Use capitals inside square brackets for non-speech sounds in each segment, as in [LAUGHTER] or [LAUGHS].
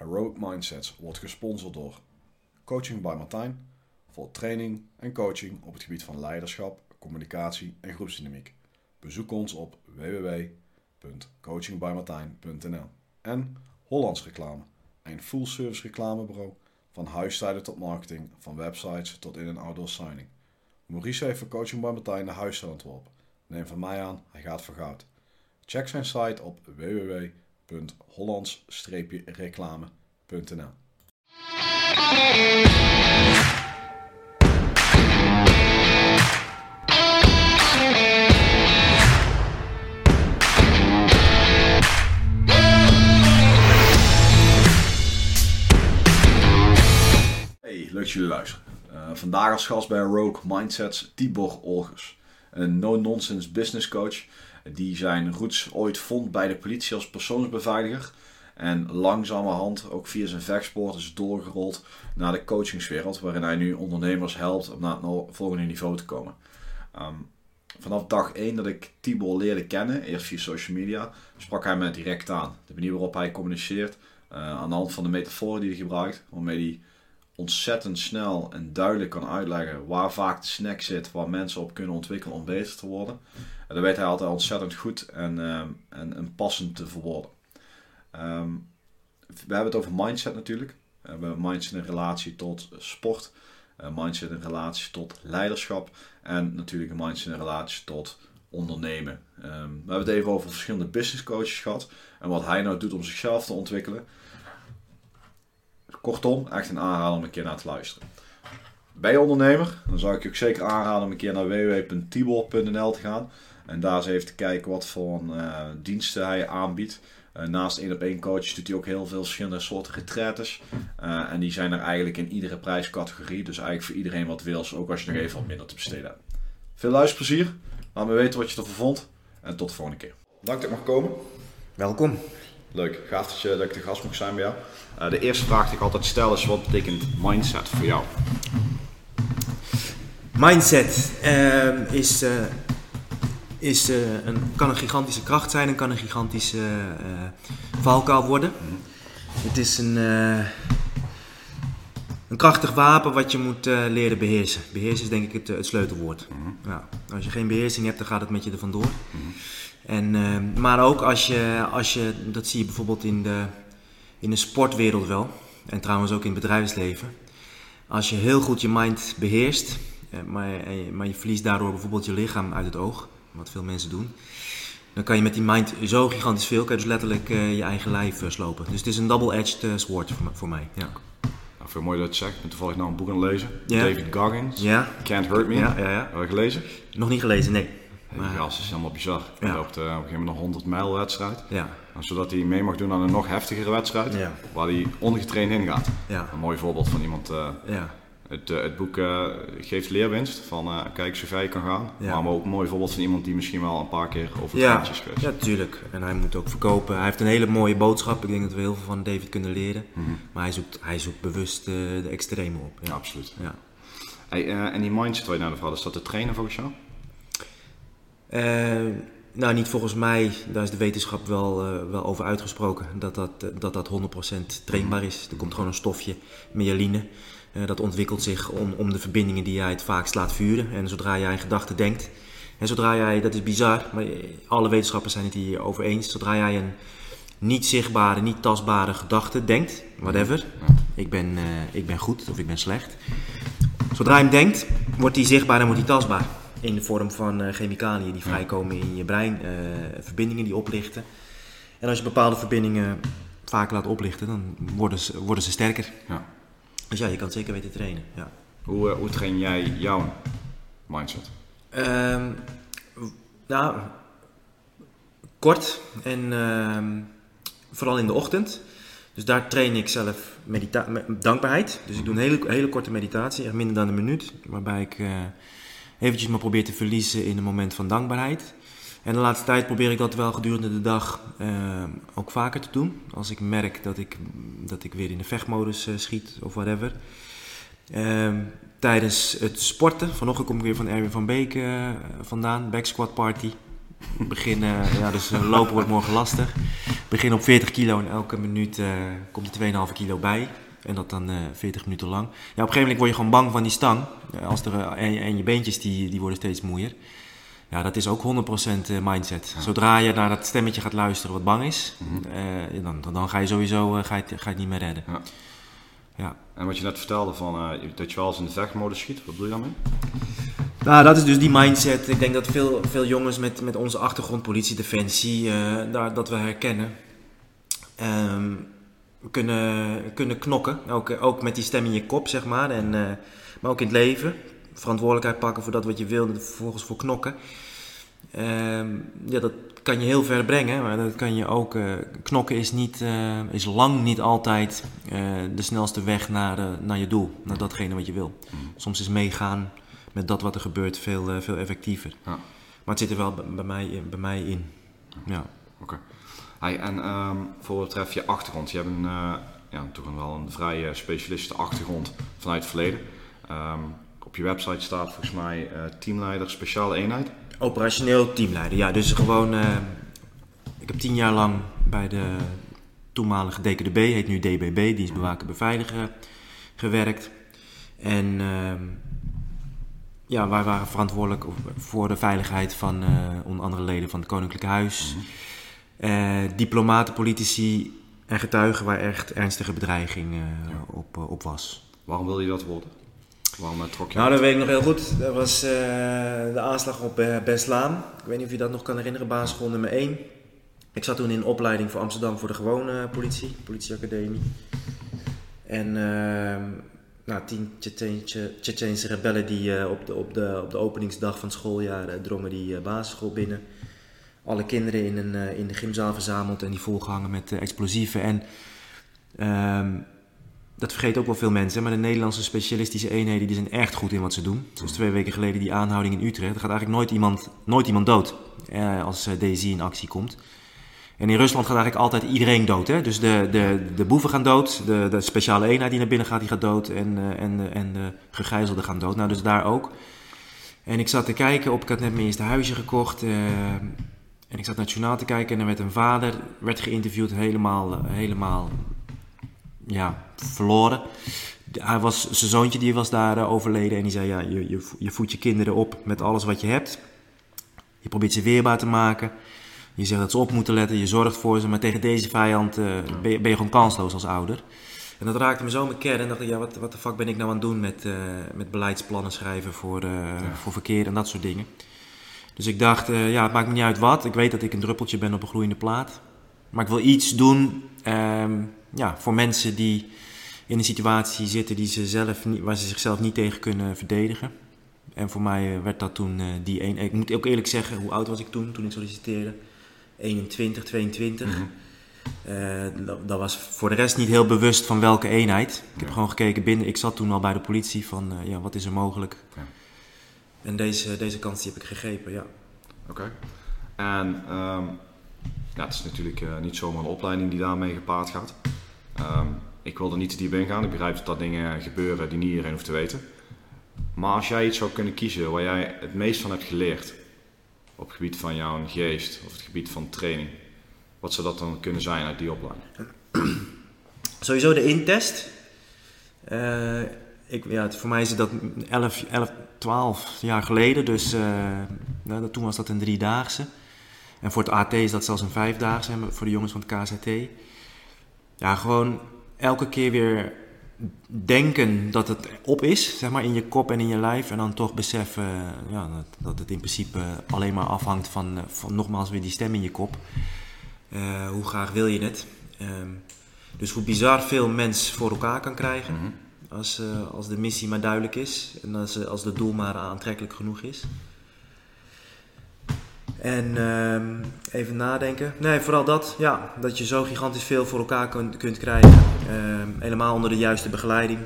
Heroic Mindsets wordt gesponsord door Coaching by Martijn voor training en coaching op het gebied van leiderschap, communicatie en groepsdynamiek. Bezoek ons op www.coachingbymartijn.nl en Hollands Reclame, een full service reclamebureau van huisstijlen tot marketing, van websites tot in- en outdoor signing. Maurice heeft voor Coaching by Martijn de huisstijl ontworpen. Neem van mij aan, hij gaat voor goud. Check zijn site op www.hollands-reclame.nl Hey, leuk dat jullie luisteren. Uh, vandaag als gast bij Rogue Mindsets Tibor Olgers. Een no-nonsense business coach die zijn roots ooit vond bij de politie als persoonsbeveiliger. En langzamerhand ook via zijn vechtsport is doorgerold naar de coachingswereld. Waarin hij nu ondernemers helpt om naar het volgende niveau te komen. Ehm, vanaf dag 1 dat ik Tibor leerde kennen, eerst via social media, sprak hij me direct aan. De manier waarop hij communiceert, uh, aan de hand van de metaforen die hij gebruikt, waarmee hij ontzettend snel en duidelijk kan uitleggen waar vaak de snack zit, waar mensen op kunnen ontwikkelen om beter te worden. Dat weet hij altijd ontzettend goed en, uh, en, en, passend te verwoorden. Um, we hebben het over mindset natuurlijk. We hebben mindset in relatie tot sport, uh, mindset in relatie tot leiderschap en natuurlijk mindset in relatie tot ondernemen. Um, we hebben het even over verschillende business coaches gehad en wat hij nou doet om zichzelf te ontwikkelen. Kortom, echt een aanrader om een keer naar te luisteren. Ben je ondernemer? Dan zou ik je ook zeker aanraden om een keer naar www.tibor.nl te gaan. En daar eens even te kijken wat voor uh, diensten hij aanbiedt. Uh, naast 1 op 1 coach doet hij ook heel veel verschillende soorten retretes. Uh, en die zijn er eigenlijk in iedere prijscategorie. Dus eigenlijk voor iedereen wat wils, ook als je nog even wat minder te besteden hebt. Veel luisterplezier. Laat me weten wat je ervan vond. En tot de volgende keer. Dank dat ik mag komen. Welkom. Leuk, gaaf dat, je, dat ik de gast mag zijn bij jou. Uh, de eerste vraag die ik altijd stel is: wat betekent mindset voor jou? Mindset uh, is, is, uh, een, kan een gigantische kracht zijn en kan een gigantische valkuil worden. Het is een, een krachtig wapen wat je moet leren beheersen. Beheersen is denk ik het, het sleutelwoord. Mm. Ja. Als je geen beheersing hebt, dan gaat het met je er vandoor. Mm. En, maar ook als je, als je, dat zie je bijvoorbeeld in de, in de sportwereld wel, en trouwens ook in het bedrijfsleven. Als je heel goed je mind beheerst, maar, maar je verliest daardoor bijvoorbeeld je lichaam uit het oog, wat veel mensen doen, dan kan je met die mind zo gigantisch veel, kan je dus letterlijk uh, je eigen lijf uh, slopen. Dus het is een double-edged uh, sword voor, voor mij. Ja. Nou, veel mooi dat je zegt. Ik ben toevallig nou een boek aan het lezen. David Goggins. Can't Hurt Me. Ja, ja, ja. Heb je gelezen? Nog niet gelezen, nee. Die gast is helemaal bizar. Hij Ja. loopt eh, op een gegeven moment een 100 mijl wedstrijd. Ja. En zodat hij mee mag doen aan een nog heftigere wedstrijd. Ja. Waar hij ongetraind in gaat. Ja. Een mooi voorbeeld van iemand. Het, eh, het boek eh, geeft leerwinst. Van eh, kijk zo ver je kan gaan. Ja. Maar ook een mooi voorbeeld van iemand die misschien wel een paar keer over het Ja, ja, tuurlijk. En hij moet ook verkopen. Hij heeft een hele mooie boodschap. Ik denk dat we heel veel van David kunnen leren. Mhm. Maar hij zoekt, hij zoekt bewust de extreme op. Ja, Ja. absoluut. Ja. Hey, en die mindset waar je naar de vraag is dat te trainen volgens jou? Nou, niet volgens mij. Daar is de wetenschap wel, wel over uitgesproken. Dat dat, dat dat 100% trainbaar is. Er komt gewoon een stofje, myeline. Eh, dat ontwikkelt zich om, om de verbindingen die jij het vaakst laat vuren. En zodra jij een gedachte denkt. En zodra jij, dat is bizar, maar alle wetenschappers zijn het hierover eens. Zodra jij een niet zichtbare, niet tastbare gedachte denkt, whatever. Ik ben, eh, ik ben goed of ik ben slecht. Zodra je hem denkt, wordt die zichtbaar en wordt die tastbaar. In de vorm van eh, chemicaliën die vrijkomen in je brein, eh, verbindingen die oplichten. En als je bepaalde verbindingen vaker laat oplichten, dan worden ze, worden ze sterker. Ja. Dus ja, je kan het zeker weten trainen. Ja. Hoe, eh, hoe train jij jouw mindset? Ehm, nou, kort en ehm, vooral in de ochtend. Dus daar train ik zelf medita- me- dankbaarheid. Dus ik doe een hele, hele korte meditatie, echt minder dan een minuut. Waarbij ik eh, eventjes me probeer te verliezen in een moment van dankbaarheid. En de laatste tijd probeer ik dat wel gedurende de dag eh, ook vaker te doen. Als ik merk dat ik, dat ik weer in de vechtmodus eh, schiet of whatever. Ehm, tijdens het sporten, vanochtend kom ik weer van Erwin van Beek eh, vandaan, back squat party. Begin, ja, dus lopen wordt morgen lastig. Begin op 40 kilo en elke minuut komt er 2,5 kilo bij. En dat dan 40 minuten lang. Ja, op een gegeven moment word je gewoon bang van die stang. Als er, en, en je beentjes die, die worden steeds moeier. Ja, dat is ook 100% mindset. Zodra je naar dat stemmetje gaat luisteren wat bang is, mhm. dan, dan, ga je sowieso ga je, ga je het niet meer redden. Ja. Ja. En wat je net vertelde van dat je wel eens in de vechtmodus schiet, wat bedoel je daarmee? Nou, dat is dus die mindset. Ik denk dat veel, veel jongens met, met onze achtergrond, politie, defensie, uh, daar, dat we herkennen. Um, kunnen, kunnen knokken. Ook, ook met die stem in je kop, zeg maar. En, maar ook in het leven. Verantwoordelijkheid pakken voor dat wat je wil, en vervolgens voor knokken. Um, ja, dat kan je heel ver brengen, maar dat kan je ook. Uh, knokken is, niet, is lang niet altijd de snelste weg naar, naar je doel, naar datgene wat je wil. Mm. Soms is meegaan met dat wat er gebeurt veel, veel effectiever. Ja. Maar het zit er wel bij, mij, in, bij mij in. Ja. Oké. Okay. en um, voor wat betreft je achtergrond. Je hebt een, ja, toch wel een vrij specialistische achtergrond vanuit het verleden. Um, op je website staat volgens mij teamleider speciale eenheid. Operationeel teamleider, ja. Dus gewoon, ik heb tien jaar lang bij de toenmalige DKDB, heet nu DBB, dienst bewaken beveiligen, gewerkt. En ehm, ja, wij waren verantwoordelijk voor de veiligheid van uh, onder andere leden van het Koninklijke Huis. Mm diplomaten, politici en getuigen waar echt ernstige bedreiging uh, op, op was. Waarom wilde je dat worden? Waarom trok je Nou, dat weet ik nog heel goed. Dat was de aanslag op Beslaan. Ik weet niet of je dat nog kan herinneren, basisschool nummer 1. Ik zat toen in opleiding voor Amsterdam voor de gewone politie, politieacademie. En ehm, nou, tien Tsjetsjeense rebellen die uh, op, de, op, de, op de openingsdag van het schooljaar uh, drongen die uh, basisschool binnen. Alle kinderen in, een, in de gymzaal verzameld en die volgehangen met explosieven. En um, dat vergeet ook wel veel mensen, maar de Nederlandse specialistische eenheden die zijn echt goed in wat ze doen. Zoals twee weken geleden die aanhouding in Utrecht. Er gaat eigenlijk nooit iemand, nooit iemand dood als DSI in actie komt. En in Rusland gaat eigenlijk altijd iedereen dood. Hè? Dus de, de, de boeven gaan dood, de, de speciale eenheid die naar binnen gaat, die gaat dood. En, uh, en, en de gegijzelden gaan dood. Nou, dus daar ook. En ik zat te kijken op, ik had net mijn eerste huisje gekocht. En ik zat naar te kijken en er werd een vader, werd geïnterviewd, helemaal, helemaal ja, verloren. Hij was, zijn zoontje die was daar overleden en die zei, ja, je, je, je voedt je kinderen op met alles wat je hebt. Je probeert ze weerbaar te maken. Je zegt dat ze op moeten letten, je zorgt voor ze, maar tegen deze vijand uh, ben, je, ben, je, gewoon kansloos als ouder. En dat raakte me zo mijn kern en dacht ik, ja, wat, wat de fuck ben ik nou aan het doen met, uh, met beleidsplannen schrijven voor, uh, ja. voor verkeer en dat soort dingen. Dus ik dacht, ja, het maakt me niet uit wat. Ik weet dat ik een druppeltje ben op een gloeiende plaat. Maar ik wil iets doen um, ja, voor mensen die in een situatie zitten die ze zelf niet, waar ze zichzelf niet tegen kunnen verdedigen. En voor mij werd dat toen die een. Ik moet ook eerlijk zeggen, hoe oud was ik toen, toen ik solliciteerde? 21, 22. Mm -hmm. uh, dat, dat, was voor de rest niet heel bewust van welke eenheid. Ik heb gewoon gekeken binnen. Ik zat toen al bij de politie van uh, ja, wat is er mogelijk. Ja. En deze, deze kans die heb ik gegrepen, ja. Oké. Okay. En um, ja, het is natuurlijk uh, niet zomaar een opleiding die daarmee gepaard gaat. Um, ik wil er niet te diep in gaan. Ik begrijp dat dat dingen gebeuren die niet iedereen hoeft te weten. Maar als jij iets zou kunnen kiezen waar jij het meest van hebt geleerd, op het gebied van jouw geest of het gebied van training? Wat zou dat dan kunnen zijn uit die opleiding? [CLEARS THROAT] Sowieso de intest. Uh, ik, ja, voor mij is dat 11, 11 12 jaar geleden, dus uh, nou, toen was dat een driedaagse. En voor het AT is dat zelfs een vijfdaagse, voor de jongens van het KZT. Ja, gewoon elke keer weer denken dat het op is, zeg maar, in je kop en in je lijf. En dan toch beseffen ja, dat, dat het in principe alleen maar afhangt van, eh, van nogmaals weer die stem in je kop. Uh, hoe graag wil je het? Um, dus hoe bizar veel mens voor elkaar kan krijgen. Mm -hmm. als, uh, als de missie maar duidelijk is. En als, als de doel maar aantrekkelijk genoeg is. En um, even nadenken. Nee, vooral dat. Ja, dat je zo gigantisch veel voor elkaar kunt, kunt krijgen. Um, helemaal onder de juiste begeleiding.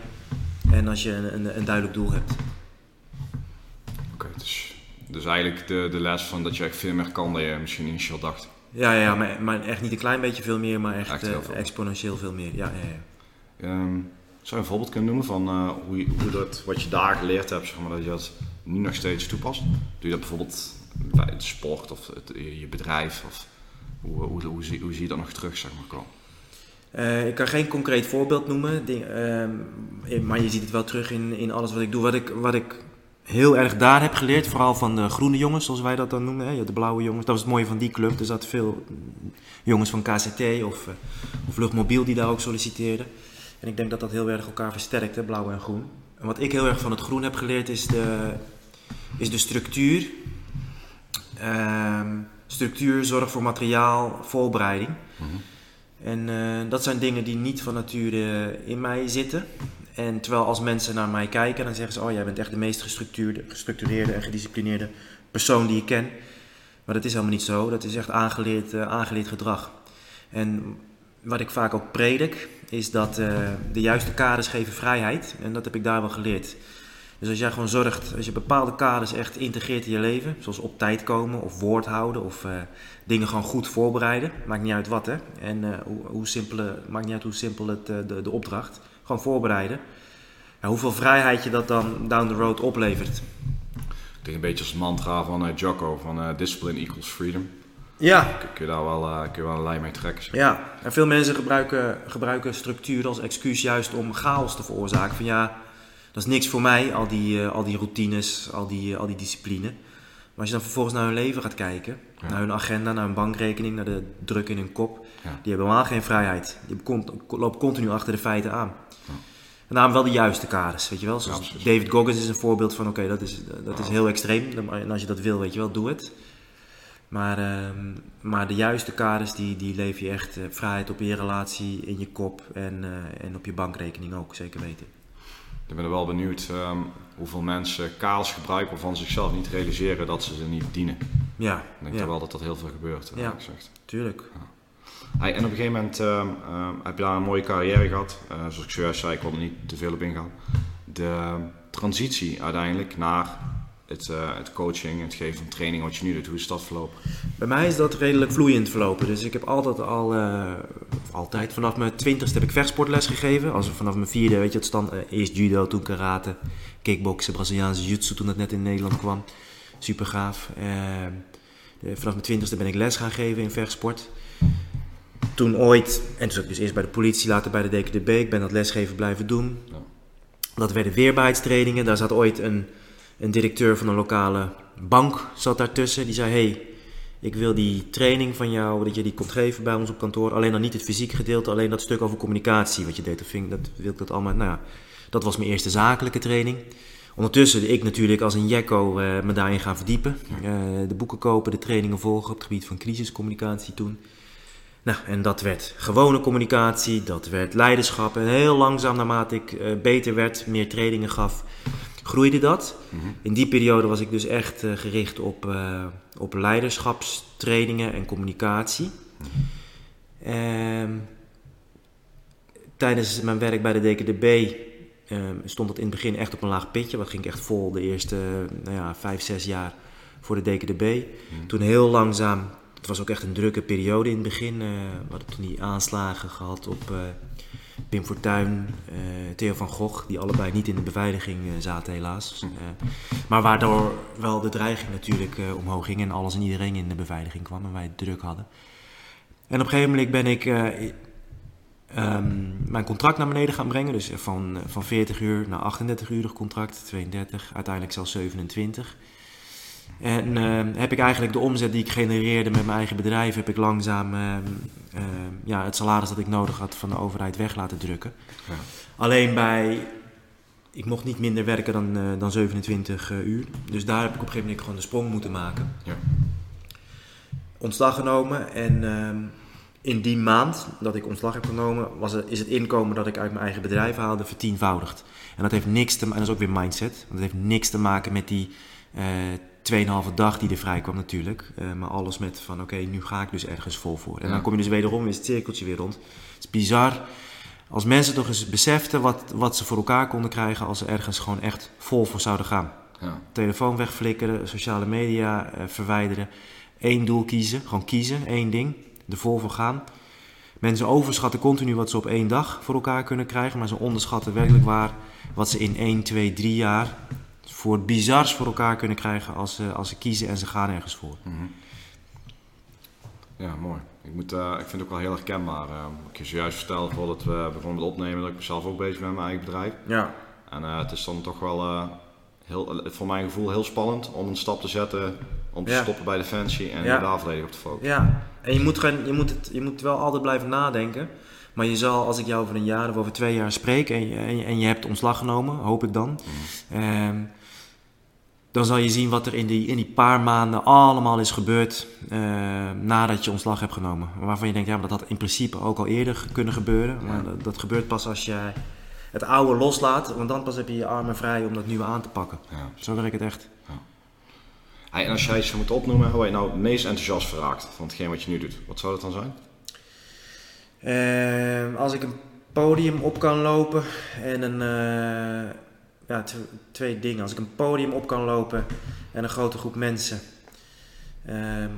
En als je een, een, een duidelijk doel hebt. Oké, okay, dus, dus eigenlijk de, de les van dat je echt veel meer kan dan je misschien initieel dacht. Ja, ja maar, maar echt niet een klein beetje veel meer, maar echt, echt uh, veel. exponentieel veel meer. Ja, ja, ja. Um, zou je een voorbeeld kunnen noemen van uh, hoe, hoe dat, wat je daar geleerd hebt, zeg maar, dat je dat nu nog steeds toepast? Doe je dat bijvoorbeeld bij het sport of het, je bedrijf? Of hoe, hoe, hoe, zie, hoe zie je dat nog terug, zeg maar? Uh, ik kan geen concreet voorbeeld noemen, ding, uh, maar je ziet het wel terug in, in alles wat ik doe. Wat ik, wat ik heel erg daar heb geleerd, vooral van de groene jongens, zoals wij dat dan noemen, hè, de blauwe jongens. Dat was het mooie van die club. Er zaten veel jongens van KCT of, uh, of Luchtmobiel die daar ook solliciteerden. En ik denk dat dat heel erg elkaar versterkt, hè, blauw en groen. En wat ik heel erg van het groen heb geleerd is de, is de structuur. Ehm, structuur, zorg voor materiaal, voorbereiding. Mhm. En uh, dat zijn dingen die niet van nature in mij zitten. En terwijl als mensen naar mij kijken, dan zeggen ze: Oh, jij bent echt de meest gestructureerde en gedisciplineerde persoon die ik ken. Maar dat is helemaal niet zo. Dat is echt aangeleerd, uh, aangeleerd gedrag. En wat ik vaak ook predik, is dat uh, de juiste kaders geven vrijheid. En dat heb ik daar wel geleerd. Dus als jij gewoon zorgt, als je bepaalde kaders echt integreert in je leven, zoals op tijd komen of woord houden of uh, dingen gewoon goed voorbereiden, maakt niet uit wat hè. En uh, hoe, hoe simpel, maakt niet uit hoe simpel het, de, de opdracht, gewoon voorbereiden. Ja, hoeveel vrijheid je dat dan down the road oplevert. Ik denk een beetje als het mantra van Jocko, van discipline equals freedom. Ja. Kun je daar wel, uh, kun je wel een lijn mee trekken. Zeg. Ja, en veel mensen gebruiken, gebruiken structuur als excuus juist om chaos te veroorzaken. Van ja, dat is niks voor mij, al die, uh, al die routines, al die, uh, al die discipline. Maar als je dan vervolgens naar hun leven gaat kijken, ja. naar hun agenda, naar hun bankrekening, naar de druk in hun kop, ja. die hebben helemaal geen vrijheid. Die lopen continu achter de feiten aan. Ja. En daarom wel de juiste kaders, weet je wel. Zoals David Goggins is een voorbeeld van, oké, okay, dat, is, dat is heel extreem. En als je dat wil, weet je wel, doe het. Maar, uh, maar de juiste kaders, die, die leef je echt uh, vrijheid op je relatie, in je kop en, en op je bankrekening ook, zeker weten. Ik ben er wel benieuwd um, hoeveel mensen kaals gebruiken waarvan zichzelf niet realiseren dat ze ze niet dienen. Ja. Ik denk ja. wel dat dat heel veel gebeurt. Ja, gezegd. tuurlijk. Ja. Hey, en op een gegeven moment um, um, heb je daar een mooie carrière gehad. Uh, zoals ik zojuist zei, ik wil er niet te veel op ingaan. De transitie uiteindelijk naar het, uh, het coaching, het geven van training, wat je nu doet, hoe is dat verlopen? Bij mij is dat redelijk vloeiend verlopen. Dus ik heb altijd al, uh, altijd, vanaf mijn twintigste heb ik vechtsportles gegeven. Als vanaf mijn vierde, weet je, het stand, uh, eerst judo, toen karate, kickboksen, Braziliaanse jiu-jitsu toen dat net in Nederland kwam. Super gaaf. vanaf mijn twintigste ben ik les gaan geven in vechtsport. Toen ooit, en toen zat ik dus eerst bij de politie, later bij de DKDB. Ik ben dat lesgeven blijven doen. Ja. Dat werden weerbaarheidstrainingen. Daar zat ooit een een directeur van een lokale bank zat daartussen. Die zei: Hey, ik wil die training van jou, dat je die komt geven bij ons op kantoor. Alleen dan niet het fysiek gedeelte, alleen dat stuk over communicatie wat je deed. Dat, vind, dat wil ik dat allemaal. Nou ja, dat was mijn eerste zakelijke training. Ondertussen ik natuurlijk als een jekko uh, me daarin gaan verdiepen. Uh, de boeken kopen, de trainingen volgen op het gebied van crisiscommunicatie toen. Nou, en dat werd gewone communicatie, dat werd leiderschap. En heel langzaam, naarmate ik uh, beter werd, meer trainingen gaf, groeide dat. Mm -hmm. In die periode was ik dus echt uh, gericht op, uh, op leiderschapstrainingen en communicatie. Mm -hmm. tijdens mijn werk bij de DKDB stond het in het begin echt op een laag pitje. Dat ging echt vol de eerste nou ja, vijf, zes jaar voor de DKDB. Mm -hmm. Toen heel langzaam, het was ook echt een drukke periode in het begin. Uh, we hadden toen die aanslagen gehad op Pim Fortuyn, uh, Theo van Gogh, die allebei niet in de beveiliging uh, zaten helaas. Uh, maar waardoor wel de dreiging natuurlijk omhoog ging en alles en iedereen in de beveiliging kwam en wij het druk hadden. En op een gegeven moment ben ik um, mijn contract naar beneden gaan brengen. Dus van, van 40 uur naar 38 uur contract, 32, uiteindelijk zelfs 27. En uh, heb ik eigenlijk de omzet die ik genereerde met mijn eigen bedrijf, heb ik langzaam uh, uh, ja, het salaris dat ik nodig had van de overheid weg laten drukken. Ja. Alleen bij, ik mocht niet minder werken dan, dan 27 uur. Dus daar heb ik op een gegeven moment gewoon de sprong moeten maken. Ja. Ontslag genomen en ehm, in die maand dat ik ontslag heb genomen, was het, is het inkomen dat ik uit mijn eigen bedrijf haalde vertienvoudigd. En dat heeft niks te maken, en dat is ook weer mindset, dat heeft niks te maken met die 2,5 dag die er vrij kwam natuurlijk. Uh, maar alles met van oké, okay, nu ga ik dus ergens vol voor. En ja. dan kom je dus wederom, is het cirkeltje weer rond. Het is bizar. Als mensen toch eens beseften wat, wat ze voor elkaar konden krijgen als ze ergens gewoon echt vol voor zouden gaan. Ja. Telefoon wegflikkeren, sociale media uh, verwijderen. Eén doel kiezen, gewoon kiezen, één ding. Er vol voor gaan. Mensen overschatten continu wat ze op één dag voor elkaar kunnen krijgen. Maar ze onderschatten werkelijk waar wat ze in 1, 2, 3 jaar voor het bizars voor elkaar kunnen krijgen als ze, als ze kiezen en ze gaan ergens voor. Ja, mooi. Ik, moet, eh, ik vind het ook wel heel herkenbaar. Uh, ik je zojuist vertelde voordat we begonnen met opnemen dat ik zelf ook bezig ben met mijn eigen bedrijf. Ja. En eh, het is dan toch wel, uh, heel, voor mijn gevoel, heel spannend om een stap te zetten om te Ja. stoppen bij Defensie en Ja. daar volledig op te focussen. Ja, en je moet, gewoon, je, moet het, je moet wel altijd blijven nadenken. Maar je zal, als ik jou over een jaar of over twee jaar spreek en je, en je, en je hebt ontslag genomen, hoop ik dan. ehm, dan zal je zien wat er in die, in die paar maanden allemaal is gebeurd eh, nadat je ontslag hebt genomen. Waarvan je denkt, ja, maar dat had in principe ook al eerder kunnen gebeuren. Maar dat, dat gebeurt pas als je het oude loslaat, want dan pas heb je je armen vrij om dat nieuwe aan te pakken. Ja. Zo werkt het echt. Hey, en als jij iets moeten opnoemen waar je nou het meest enthousiast voor raakt van hetgeen wat je nu doet, wat zou dat dan zijn? Eh, als ik een podium op kan lopen en een. eh, ja, tw- twee dingen. Als ik een podium op kan lopen en een grote groep mensen. ehm,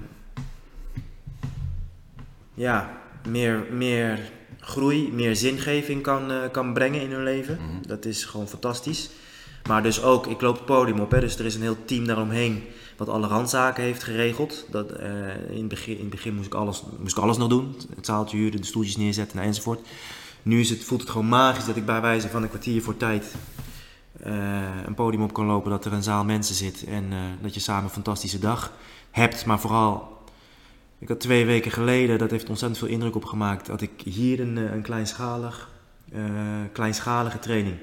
ja, meer, meer groei, meer zingeving kan, eh, kan brengen in hun leven. Mhm. Dat is gewoon fantastisch. Maar dus ook, ik loop het podium op, hè, dus er is een heel team daaromheen wat alle randzaken heeft geregeld. Dat, eh, in, het begin, in begin moest ik, alles, moest ik alles nog doen. Het zaaltje huren, de stoeltjes neerzetten enzovoort. Nu is het, voelt het gewoon magisch dat ik bij wijze van een kwartier voor tijd eh, een podium op kan lopen. Dat er een zaal mensen zit en eh, dat je samen een fantastische dag hebt. Maar vooral, ik had twee weken geleden, dat heeft ontzettend veel indruk op gemaakt, dat ik hier een, een kleinschalig, kleinschalige training.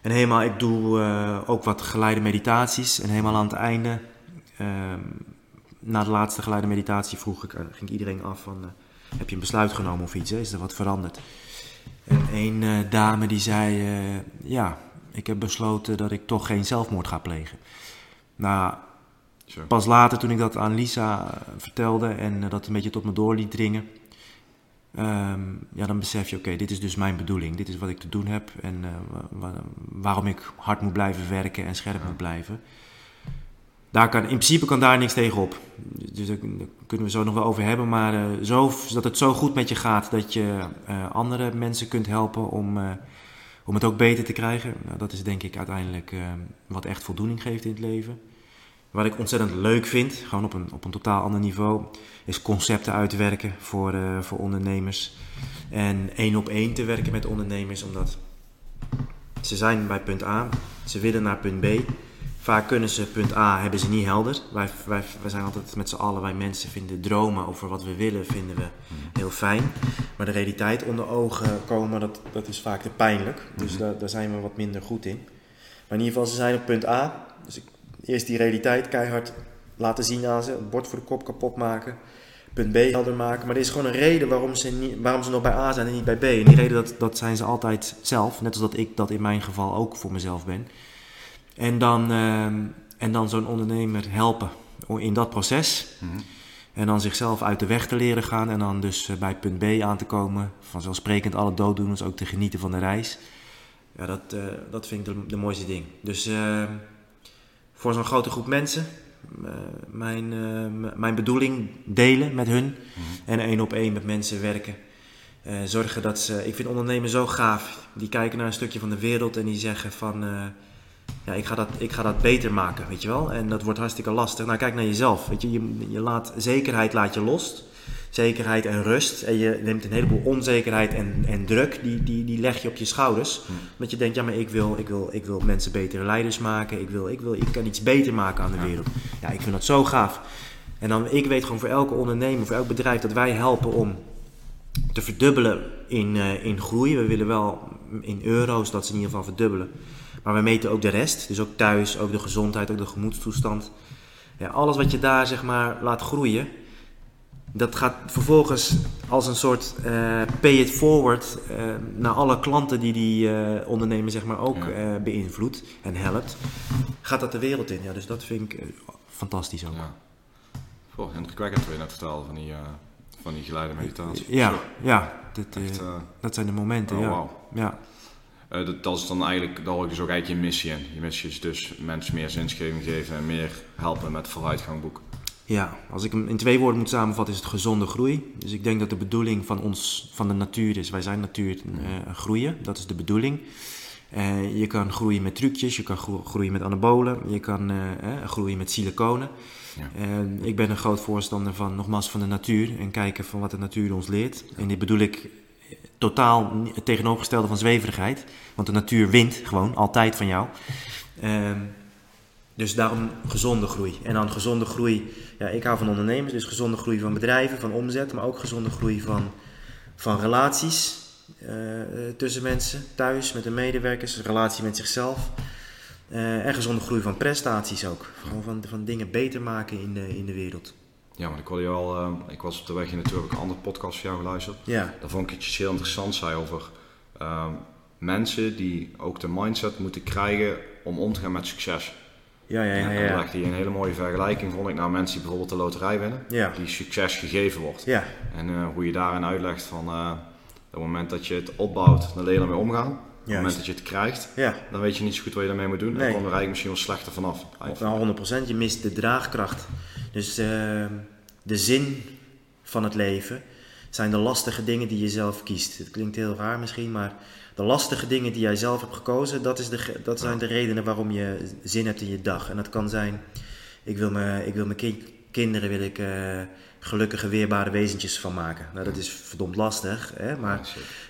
En helemaal, ik doe eh, ook wat geleide meditaties. En helemaal aan het einde, ehm, na de laatste geleide meditatie, vroeg ik, eh, ging iedereen af van, eh, heb je een besluit genomen of iets? Hè? Is er wat veranderd? En een eh, dame die zei, ja, ik heb besloten dat ik toch geen zelfmoord ga plegen. Nou, pas later toen ik dat aan Lisa vertelde en dat een beetje tot me door liet dringen, ehm, ja, dan besef je, oké, dit is dus mijn bedoeling. Dit is wat ik te doen heb en eh, wa- wa- waarom ik hard moet blijven werken en scherp moet blijven. Daar kan, in principe kan daar niks tegen op. Dus daar, kunnen we zo nog wel over hebben. Maar eh, zo, dat het zo goed met je gaat dat je eh, andere mensen kunt helpen om, om het ook beter te krijgen. Nou, dat is denk ik uiteindelijk wat echt voldoening geeft in het leven. Wat ik ontzettend leuk vind, gewoon op een, op een totaal ander niveau, is concepten uitwerken voor, eh, voor ondernemers. En één op één te werken met ondernemers, omdat ze zijn bij punt A, ze willen naar punt B. Vaak kunnen ze punt A, hebben ze niet helder. Wij, wij, wij zijn altijd met z'n allen, wij mensen vinden dromen over wat we willen, vinden we heel fijn. Maar de realiteit onder ogen komen, dat, dat is vaak te pijnlijk. Dus daar, daar zijn we wat minder goed in. Maar in ieder geval, ze zijn op punt A. Dus ik, eerst die realiteit keihard laten zien aan ze. Het bord voor de kop kapot maken. Punt B helder maken. Maar er is gewoon een reden waarom ze, niet, waarom ze nog bij A zijn en niet bij B. En die reden, dat, dat zijn ze altijd zelf. Net als dat ik dat in mijn geval ook voor mezelf ben. En dan, ehm, en dan zo'n ondernemer helpen in dat proces. Mhm. En dan zichzelf uit de weg te leren gaan. En dan dus eh, bij punt B aan te komen. Vanzelfsprekend alle dooddoeners ook te genieten van de reis. Ja, dat, eh, dat vind ik de, de mooiste ding. Dus eh, voor zo'n grote groep mensen. eh, mijn, eh, mijn bedoeling delen met hun. En één op één met mensen werken. Eh, zorgen dat ze... Ik vind ondernemen zo gaaf. Die kijken naar een stukje van de wereld en die zeggen van... ja, ik ga, dat, ik ga dat beter maken, weet je wel. En dat wordt hartstikke lastig. Nou, kijk naar jezelf. Weet je, je, je laat, zekerheid laat je los. Zekerheid en rust. En je neemt een heleboel onzekerheid en, en druk, die, die, die leg je op je schouders. Omdat je denkt, ja, maar ik wil, ik wil, ik wil mensen betere leiders maken. Ik, wil, ik, wil, ik kan iets beter maken aan de wereld. Ja, ik vind dat zo gaaf. En dan, ik weet gewoon voor elke ondernemer, voor elk bedrijf, dat wij helpen om te verdubbelen in, eh, in groei. We willen wel in euro's dat ze in ieder geval verdubbelen. Maar we meten ook de rest. Dus ook thuis, ook de gezondheid, ook de gemoedstoestand. Ja, alles wat je daar zeg maar laat groeien. Dat gaat vervolgens als een soort eh, pay it forward eh, naar alle klanten die die eh, ondernemer zeg maar ook Ja. beïnvloedt en helpt. Gaat dat de wereld in. Ja, dus dat vind ik fantastisch ook. Ja. Goh, indrukwekkend je net vertelde van die, van die geleide meditatie. Ja, ja echt, eh, dat zijn de momenten. oh, ja. wauw. Ja. Dat, dat is dan eigenlijk, daar hoor ik dus ook eigenlijk je missie in. Je missie is dus mensen meer zinsgeving geven en meer helpen met vooruitgang boeken. Ja, als ik hem in twee woorden moet samenvatten, is het gezonde groei. Dus ik denk dat de bedoeling van ons, van de natuur is, wij zijn natuur, eh, groeien. Dat is de bedoeling. Uh, je kan groeien met trucjes, je kan groeien met anabolen, je kan groeien met siliconen. Ja. ik ben een groot voorstander van, nogmaals, van de natuur en kijken van wat de natuur ons leert. En dit bedoel ik totaal het tegenovergestelde van zweverigheid. Want de natuur wint gewoon altijd van jou. Dus daarom gezonde groei. En dan gezonde groei, ja, ik hou van ondernemers, dus gezonde groei van bedrijven, van omzet, maar ook gezonde groei van, van relaties uh, tussen mensen, thuis, met de medewerkers, relatie met zichzelf. Uh, en gezonde groei van prestaties ook. Gewoon van, van dingen beter maken in de, in de wereld. Ja, maar ik hoorde je al, ik was op de weg hier natuurlijk een andere podcast van jou geluisterd. Ja. Daar vond ik iets heel interessants zei over mensen die ook de mindset moeten krijgen om om te gaan met succes. Ja, ja, ja. ja. En legde hij een hele mooie vergelijking, vond ik, naar mensen die bijvoorbeeld de loterij winnen, ja. die succes gegeven wordt. Ja. En uh, hoe je daarin uitlegt van, uh, op het moment dat je het opbouwt, dan leer je ermee omgaan. Op het moment dat je het krijgt, ja. dan weet je niet zo goed wat je daarmee moet doen. Nee. Dan kom je er eigenlijk misschien wel slechter vanaf. Nou, 100%, je mist de draagkracht. Dus uh, de zin van het leven zijn de lastige dingen die je zelf kiest. Het klinkt heel raar misschien, maar de lastige dingen die jij zelf hebt gekozen, dat, is de, dat zijn de redenen waarom je zin hebt in je dag. En dat kan zijn, ik wil, me, ik wil mijn kinderen wil ik, uh, gelukkige, weerbare wezentjes van maken. Nou, dat is verdomd lastig, hè? maar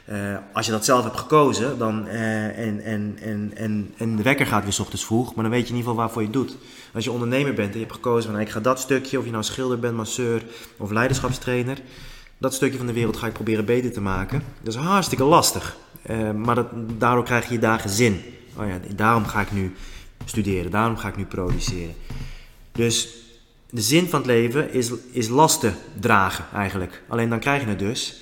uh, als je dat zelf hebt gekozen dan, uh, en, en, en, en, en de wekker gaat weer s ochtends vroeg, maar dan weet je in ieder geval waarvoor je het doet. Als je ondernemer bent en je hebt gekozen van nou, ik ga dat stukje, of je nou schilder bent, masseur of leiderschapstrainer, dat stukje van de wereld ga ik proberen beter te maken. Dat is hartstikke lastig. Uh, maar dat, daardoor krijg je je dagen zin. Oh ja, daarom ga ik nu studeren, daarom ga ik nu produceren. Dus de zin van het leven is, is lasten dragen eigenlijk. Alleen dan krijg je het dus.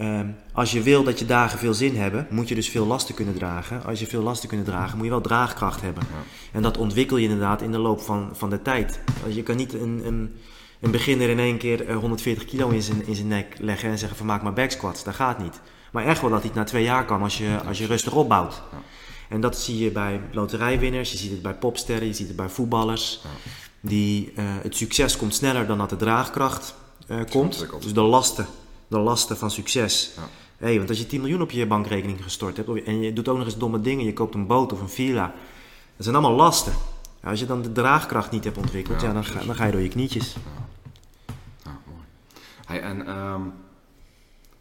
Uh, als je wil dat je dagen veel zin hebben, moet je dus veel lasten kunnen dragen. Als je veel lasten kunt dragen, moet je wel draagkracht hebben. Ja. En dat ontwikkel je inderdaad in de loop van, van de tijd. Je kan niet een, een, een beginner in één keer 140 eh, kilo in zijn, in zijn nek leggen en zeggen van maak maar back squats. Dat gaat niet. Maar echt wel dat hij het na twee jaar kan als je, als je rustig opbouwt. Ja. En dat zie je bij loterijwinners, je ziet het bij popsterren, je ziet het bij voetballers. Ja. Die, uh, het succes komt sneller dan dat de draagkracht uh, komt. Dus de lasten, de lasten van succes. Ja. Hey, want als je 10 miljoen op je bankrekening gestort hebt en je doet ook nog eens domme dingen, je koopt een boot of een villa. Dat zijn allemaal lasten. als je dan de draagkracht niet hebt ontwikkeld, ja, dan, ga, dan ga je door je knietjes. Ja, mooi. Hey, en um,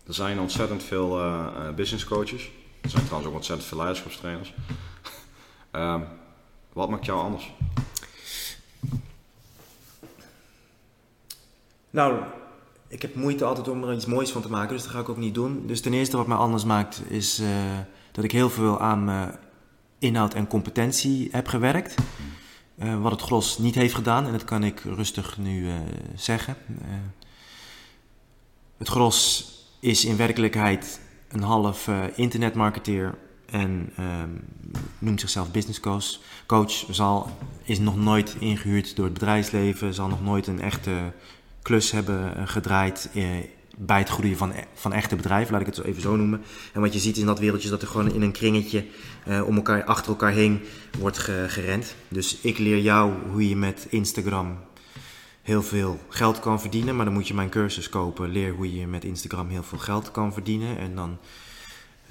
er zijn ontzettend veel uh, business coaches. Er zijn trouwens ook ontzettend veel leiderschapstrainers. um, [LAUGHS] wat maakt jou anders? Nou, ik heb moeite altijd om er iets moois van te maken, dus dat ga ik ook niet doen. Dus ten eerste wat mij anders maakt, is uh, dat ik heel veel aan inhoud en competentie heb gewerkt. Wat het gros niet heeft gedaan, en dat kan ik rustig nu zeggen. het gros is in werkelijkheid een half uh, internetmarketeer en um, noemt zichzelf business coach. Coach zal, is nog nooit ingehuurd door het bedrijfsleven, zal nog nooit een echte klus hebben eh, gedraaid uh, bij het groeien van, van echte bedrijven, laat ik het zo even zo noemen. En wat je ziet in dat wereldje is dat er gewoon in een kringetje om elkaar, achter elkaar heen wordt ge, gerend. Dus ik leer jou hoe je met Instagram heel veel geld kan verdienen. Maar dan moet je mijn cursus kopen. Leer hoe je met Instagram heel veel geld kan verdienen. En dan.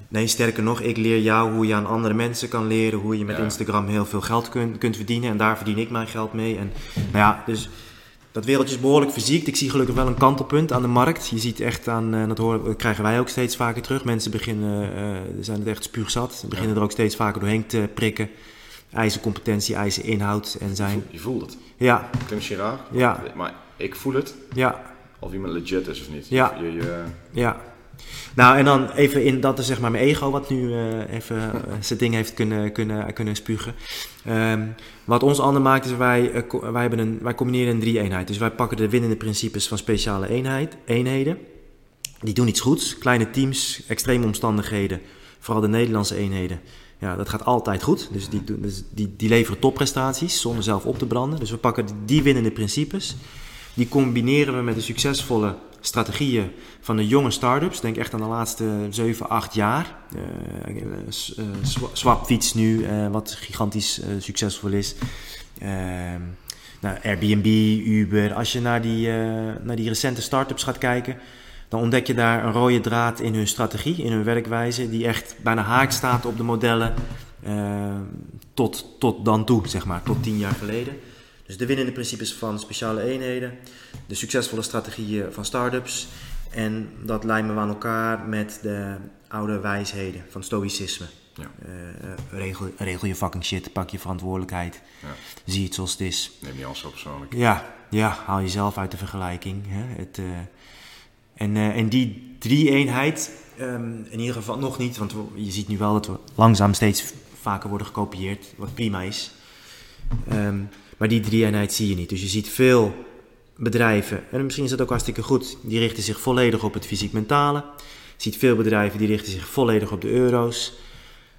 Nee, sterker nog, ik leer jou hoe je aan andere mensen kan leren hoe je met Instagram heel veel geld kunt, kunt verdienen. En daar verdien ik mijn geld mee. En nou ja, dus dat wereldje is behoorlijk fysiek. Ik zie gelukkig wel een kantelpunt aan de markt. Je ziet echt aan, uh, dat, horen, krijgen wij ook steeds vaker terug. Mensen beginnen, uh, zijn het echt spuugzat. Beginnen er ook steeds vaker doorheen te prikken. Eisen competentie, eisen inhoud en zijn... Je voelt het. Ja. Klinkt misschien raar. Ja. Maar ik voel het. Ja. Of iemand legit is of niet. Ja. Je, je... Ja. Nou, en dan even in, dat is zeg maar mijn ego wat nu uh, even uh, [LAUGHS] zijn ding heeft kunnen, kunnen, kunnen spugen. Um, wat ons ander maakt is wij, uh, wij, hebben een, wij combineren een drie-eenheid. Dus wij pakken de winnende principes van speciale eenheid, eenheden. Die doen iets goeds. Kleine teams, extreme omstandigheden, vooral de Nederlandse eenheden. Ja, dat gaat altijd goed. Dus die, dus die, die leveren topprestaties zonder zelf op te branden. Dus we pakken die winnende principes. Die combineren we met de succesvolle strategieën van de jonge start-ups. Denk echt aan de laatste 7, 8 jaar. Uh, Swapfiets nu, wat gigantisch succesvol is. Ehm, nou, Airbnb, Uber. Als je naar die, naar die recente start-ups gaat kijken, dan ontdek je daar een rode draad in hun strategie, in hun werkwijze, die echt bijna haak staat op de modellen uh, tot, tot dan toe, zeg maar, tot tien jaar geleden. Dus de winnende principes van speciale eenheden, de succesvolle strategieën van start-ups en dat lijmen we aan elkaar met de oude wijsheden van stoïcisme. Ja. Uh, regel, regel je fucking shit, pak je verantwoordelijkheid, ja. zie het zoals het is. Neem je als zo persoonlijk. Ja, ja, haal jezelf uit de vergelijking. Hè. Het, uh, en, uh, en die drie-eenheid, um, in ieder geval nog niet, want je ziet nu wel dat we langzaam steeds vaker worden gekopieerd, wat prima is. Um, maar die drie-eenheid zie je niet. Dus je ziet veel bedrijven, en misschien is dat ook hartstikke goed, die richten zich volledig op het fysiek-mentale. Je ziet veel bedrijven die richten zich volledig op de euro's.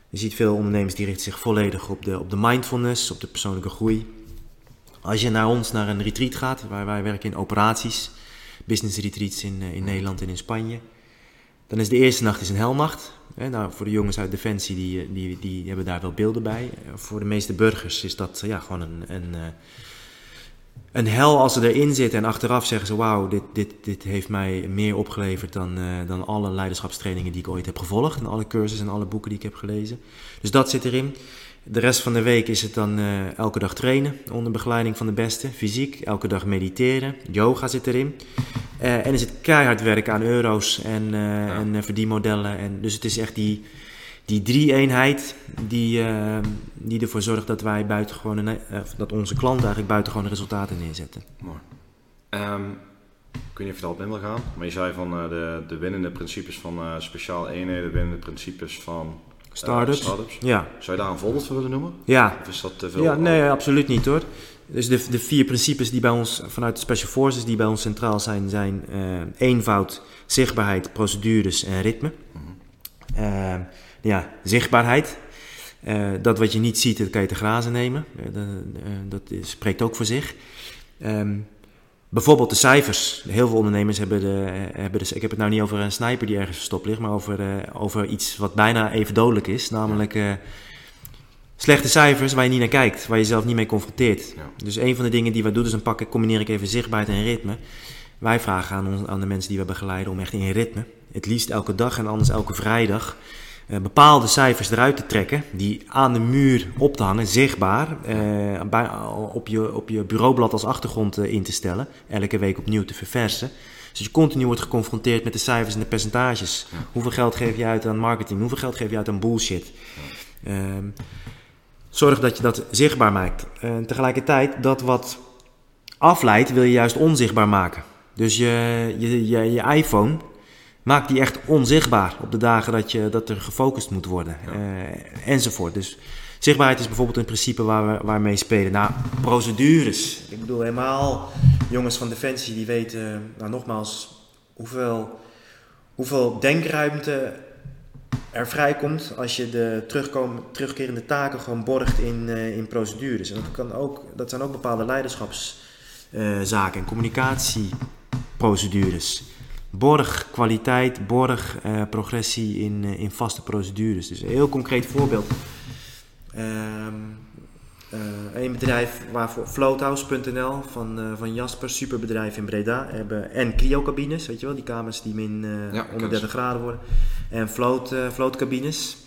Je ziet veel ondernemers die richten zich volledig op de, op de mindfulness, op de persoonlijke groei. Als je naar ons naar een retreat gaat, waar wij werken in operaties, business retreats in, eh, in Nederland en in Spanje, dan is de eerste nacht is een helnacht. nou, voor de jongens uit Defensie, die, eh, die, die hebben daar wel beelden bij. Eh, voor de meeste burgers is dat ja, gewoon een, een, een hel als ze erin zitten en achteraf zeggen ze: Wauw, dit, dit, dit heeft mij meer opgeleverd dan, dan alle leiderschapstrainingen die ik ooit heb gevolgd. En alle cursussen en alle boeken die ik heb gelezen. Dus dat zit erin. De rest van de week is het dan uh, elke dag trainen onder begeleiding van de beste, fysiek. Elke dag mediteren, yoga zit erin. Uh, en is het keihard werken aan euro's en, uh, ja. en verdienmodellen. En dus het is echt die, die drie-eenheid die, die ervoor zorgt dat wij buitengewoon, dat onze klanten eigenlijk buitengewoon resultaten neerzetten. Mooi. Um, ik weet niet of je het al in wil gaan, maar je zei van de, de winnende principes van speciaal eenheden, de winnende principes van Startups. Ja. Zou je daar een voorbeeld van willen noemen? Ja. Of is dat te veel? Ja, nee, absoluut niet hoor. Dus de, de vier principes die bij ons vanuit de Special Forces die bij ons centraal zijn, zijn uh, eenvoud, zichtbaarheid, procedures en ritme. Mm-hmm. uh, ja, zichtbaarheid. Uh, dat wat je niet ziet, dat kan je te grazen nemen. dat spreekt ook voor zich. Um, Bijvoorbeeld de cijfers. Heel veel ondernemers hebben de, hebben de. Ik heb het nou niet over een sniper die ergens verstopt ligt, maar over, uh, over iets wat bijna even dodelijk is. Namelijk uh, slechte cijfers waar je niet naar kijkt, waar je jezelf niet mee confronteert. Ja. Dus een van de dingen die wij doen, is dan pak, combineer ik even zichtbaarheid en ritme. Wij vragen aan, ons, aan de mensen die we begeleiden om echt in ritme, het liefst elke dag en anders elke vrijdag, bepaalde cijfers eruit te trekken, die aan de muur op te hangen, zichtbaar, uh, bij, op, je, op je bureaublad als achtergrond uh, in te stellen, elke week opnieuw te verversen. Dus je continu wordt geconfronteerd met de cijfers en de percentages. Ja. Hoeveel geld geef je uit aan marketing? Hoeveel geld geef je uit aan bullshit? Ja. Ehm, zorg dat je dat zichtbaar maakt. En tegelijkertijd, dat wat afleidt, wil je juist onzichtbaar maken. Dus je, je, je, je iPhone maak die echt onzichtbaar op de dagen dat, je, dat er gefocust moet worden. Ja. Uh, enzovoort. Dus zichtbaarheid is bijvoorbeeld een principe waar we waar mee spelen. Nou, procedures. Ik bedoel, helemaal jongens van Defensie die weten, nou nogmaals, hoeveel, hoeveel denkruimte er vrijkomt als je de terugkerende taken gewoon borgt in, uh, in procedures. En dat, kan ook, dat zijn ook bepaalde leiderschapszaken uh, en communicatieprocedures borg kwaliteit, borg uh, progressie in, uh, in vaste procedures. Dus een heel concreet voorbeeld. Um, uh, een bedrijf waarvoor floathouse.nl van, van Jasper, superbedrijf in Breda, hebben en cryocabines, weet je wel, die kamers die min ja, onder 30 graden worden. En float, floatcabines,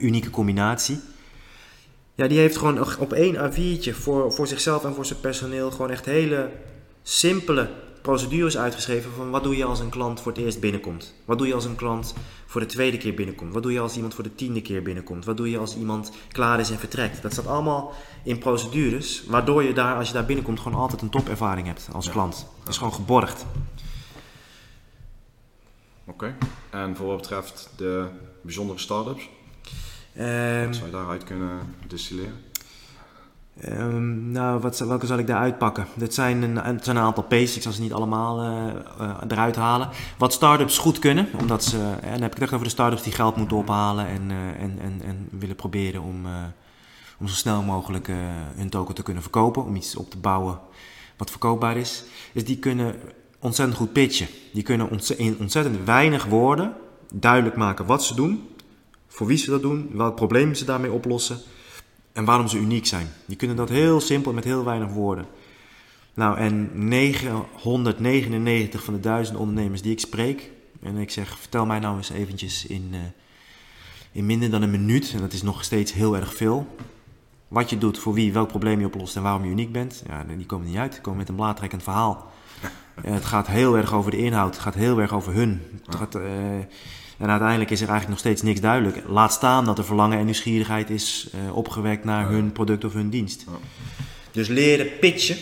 unieke combinatie. Ja, die heeft gewoon op één A4'tje voor, voor zichzelf en voor zijn personeel gewoon echt hele simpele procedures uitgeschreven van wat doe je als een klant voor het eerst binnenkomt. Wat doe je als een klant voor de tweede keer binnenkomt. Wat doe je als iemand voor de tiende keer binnenkomt. Wat doe je als iemand klaar is en vertrekt. Dat staat allemaal in procedures, waardoor je daar, als je daar binnenkomt, gewoon altijd een topervaring hebt als ja. klant. Dat is gewoon geborgd. Oké, okay. en voor wat betreft de bijzondere start-ups? Um, wat zou je daaruit kunnen distilleren? Um, nou, wat, welke zal ik daar uitpakken? Dit zijn een, een aantal P's, ik zal ze niet allemaal uh, uh, eruit halen. Wat start-ups goed kunnen, omdat ze, en dan heb ik het echt over de start-ups die geld moeten ophalen en, en, en, en willen proberen om, om zo snel mogelijk hun token te kunnen verkopen, om iets op te bouwen wat verkoopbaar is. Dus die kunnen ontzettend goed pitchen. Die kunnen in ontzettend weinig woorden duidelijk maken wat ze doen, voor wie ze dat doen, welk probleem ze daarmee oplossen en waarom ze uniek zijn. Die kunnen dat heel simpel met heel weinig woorden. Nou, en 999 van de duizend ondernemers die ik spreek, en ik zeg, vertel mij nou eens eventjes in, uh, in minder dan een minuut, en dat is nog steeds heel erg veel, wat je doet, voor wie, welk probleem je oplost en waarom je uniek bent. Ja, die komen niet uit, die komen met een blaadtrekkend verhaal. Uh, [LAUGHS] het gaat heel erg over de inhoud, het gaat heel erg over hun. Het gaat, uh, en uiteindelijk is er eigenlijk nog steeds niks duidelijk. Laat staan dat er verlangen en nieuwsgierigheid is uh, opgewekt naar hun product of hun dienst. Dus leren pitchen,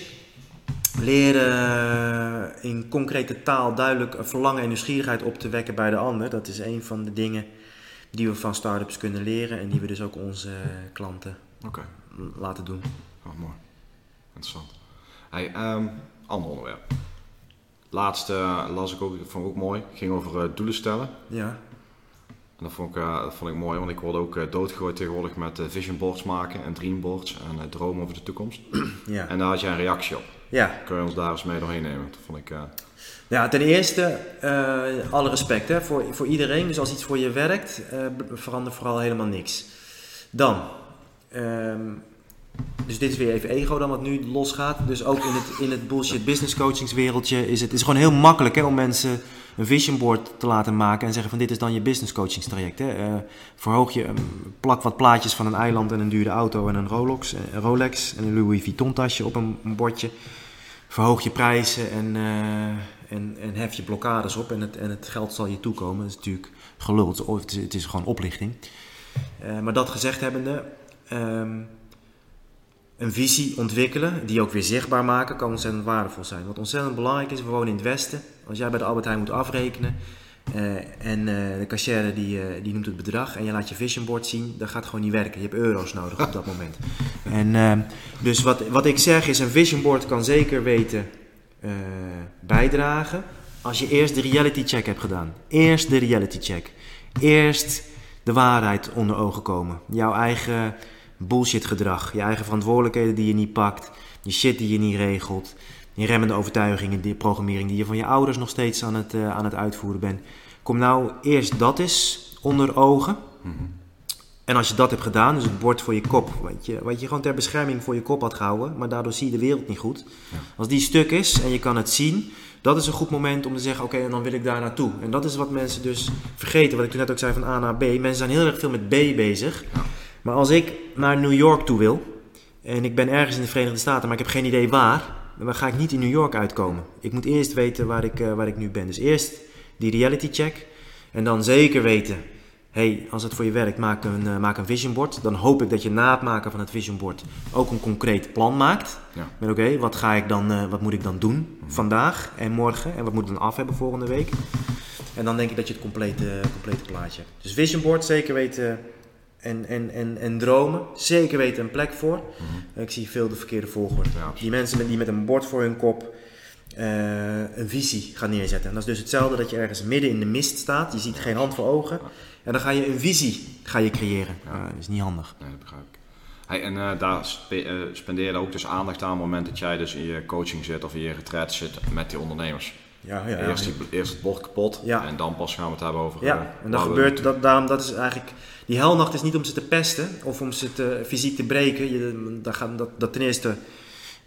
leren in concrete taal duidelijk verlangen en nieuwsgierigheid op te wekken bij de ander. Dat is een van de dingen die we van startups kunnen leren en die we dus ook onze klanten Oké. laten doen. Oh, mooi. Interessant. Hey, um, ander onderwerp. Laatste las ik ook, vond ik ook mooi. Ging over doelen stellen. Ja. En dat vond ik, uh, dat vond ik mooi, want ik word ook uh, doodgegooid tegenwoordig met vision boards maken en dream boards en dromen over de toekomst. [CLEARS THROAT] Ja. En daar had jij een reactie op. ja. Kun je ons daar eens mee doorheen nemen? Dat vond ik... Ja, ten eerste, alle respect hè, voor, voor iedereen. Dus als iets voor je werkt, verander vooral helemaal niks. Dan, um, dus dit is weer even ego dan wat nu losgaat. Dus ook in het, in het bullshit business coachingswereldje is het is gewoon heel makkelijk hè, om mensen een vision board te laten maken en zeggen van dit is dan je business coachingstraject. Hè. Uh, verhoog je, um, plak wat plaatjes van een eiland en een dure auto en een Rolex, een Rolex en een Louis Vuitton tasje op een, bordje. Verhoog je prijzen en, uh, en, en hef je blokkades op en het, en het geld zal je toekomen. Dat is natuurlijk geluld, of het is, gewoon oplichting. Maar dat gezegd hebbende... Um, een visie ontwikkelen, die ook weer zichtbaar maken, kan ontzettend waardevol zijn. Wat ontzettend belangrijk is, we wonen in het Westen. Als jij bij de Albert Heijn moet afrekenen uh, en uh, de cashier die, uh, die noemt het bedrag en je laat je vision board zien, dat gaat gewoon niet werken. Je hebt euro's nodig op dat moment. [LAUGHS] En dus wat, wat ik zeg is, een vision board kan zeker weten bijdragen als je eerst de reality check hebt gedaan. Eerst de reality check. Eerst de waarheid onder ogen komen. Jouw eigen bullshit gedrag, je eigen verantwoordelijkheden die je niet pakt, je shit die je niet regelt, je remmende overtuigingen, die programmering die je van je ouders nog steeds aan het, uh, aan het uitvoeren bent. Kom nou eerst dat eens onder ogen. Mm-hmm. En als je dat hebt gedaan, dus het bord voor je kop, wat je, wat je gewoon ter bescherming voor je kop had gehouden, maar daardoor zie je de wereld niet goed. Ja. Als die stuk is en je kan het zien, dat is een goed moment om te zeggen: Oké, okay, dan wil ik daar naartoe. En dat is wat mensen dus vergeten, wat ik toen net ook zei van A naar B. Mensen zijn heel erg veel met B bezig. Ja. Maar als ik naar New York toe wil en ik ben ergens in de Verenigde Staten, maar ik heb geen idee waar, dan ga ik niet in New York uitkomen. Ik moet eerst weten waar ik, uh, waar ik nu ben. Dus eerst die reality check en dan zeker weten, hey, als het voor je werkt, maak een, uh, maak een vision board. Dan hoop ik dat je na het maken van het vision board ook een concreet plan maakt. Ja. Met oké, okay, wat ga ik dan, uh, wat moet ik dan doen vandaag en morgen en wat moet ik dan af hebben volgende week. En dan denk ik dat je het complete, complete plaatje hebt. Dus vision board, zeker weten en, en, en, en dromen. Zeker weten een plek voor. Mm-hmm. Ik zie veel de verkeerde volgorde. Ja, die mensen die met een bord voor hun kop uh, een visie gaan neerzetten. En dat is dus hetzelfde dat je ergens midden in de mist staat. Je ziet geen hand voor ogen. En dan ga je een visie ga je creëren. Ja. Uh, dat is niet handig. Nee, dat begrijp ik. Hey, en uh, daar spe spendeer je ook dus aandacht aan op het moment dat jij dus in je coaching zit of in je retreat zit met die ondernemers. Ja, ja, eerst, die, eerst het bord kapot en dan pas gaan we het hebben over. Ja, en dat gebeurt, dat, daarom, dat is eigenlijk. Die helnacht is niet om ze te pesten of om ze te, fysiek te breken. Je, dat, dat, dat ten eerste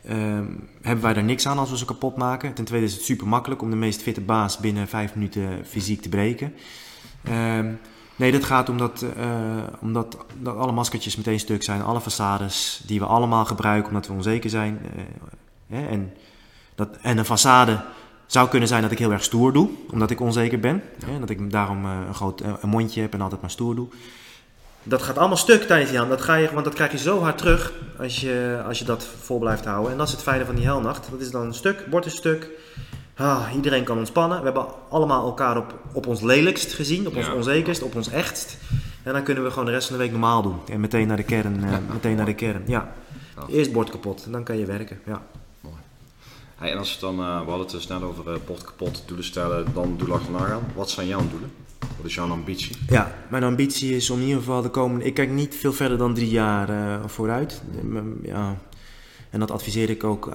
um, hebben wij er niks aan als we ze kapot maken. Ten tweede is het super makkelijk om de meest fitte baas binnen vijf minuten fysiek te breken. Um, nee, dat gaat omdat, uh, omdat dat alle maskertjes meteen stuk zijn, alle façades die we allemaal gebruiken omdat we onzeker zijn. Uh, en, dat, en een façade zou kunnen zijn dat ik heel erg stoer doe, omdat ik onzeker ben. Ja. Hè, dat ik daarom uh, een groot uh, een mondje heb en altijd maar stoer doe. Dat gaat allemaal stuk tijdens die helnacht. Dat ga je, want dat krijg je zo hard terug als je, als je dat vol blijft houden. En dat is het fijne van die helnacht. Dat is dan een stuk, wordt een stuk. Ah, iedereen kan ontspannen. We hebben allemaal elkaar op, op ons lelijkst gezien, op ons ja. onzekerst, op ons echtst. En dan kunnen we gewoon de rest van de week normaal doen. En meteen naar de kern. Uh, meteen naar de kern. Ja. Eerst bord kapot en dan kan je werken. Ja. Hey, en als we dan, uh, we hadden het dus net over uh, bord kapot, doelen stellen, dan doelen achterna gaan. Wat zijn jouw doelen? Wat is jouw ambitie? Ja, mijn ambitie is om in ieder geval de komende... Ik kijk niet veel verder dan drie jaar uh, vooruit. Ja. En dat adviseer ik ook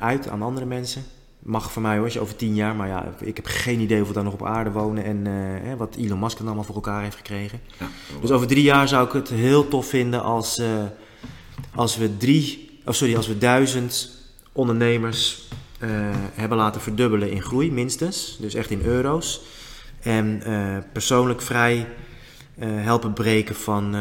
uit aan andere mensen. Mag voor mij hoor, als je over tien jaar. Maar ja, ik heb geen idee of we daar nog op aarde wonen. En hè, wat Elon Musk dan allemaal voor elkaar heeft gekregen. Ja, dus over drie jaar zou ik het heel tof vinden als, als we drie... Of sorry, als we duizend ondernemers eh, hebben laten verdubbelen in groei, minstens. Dus echt in euro's. En eh, persoonlijk vrij eh, helpen breken van,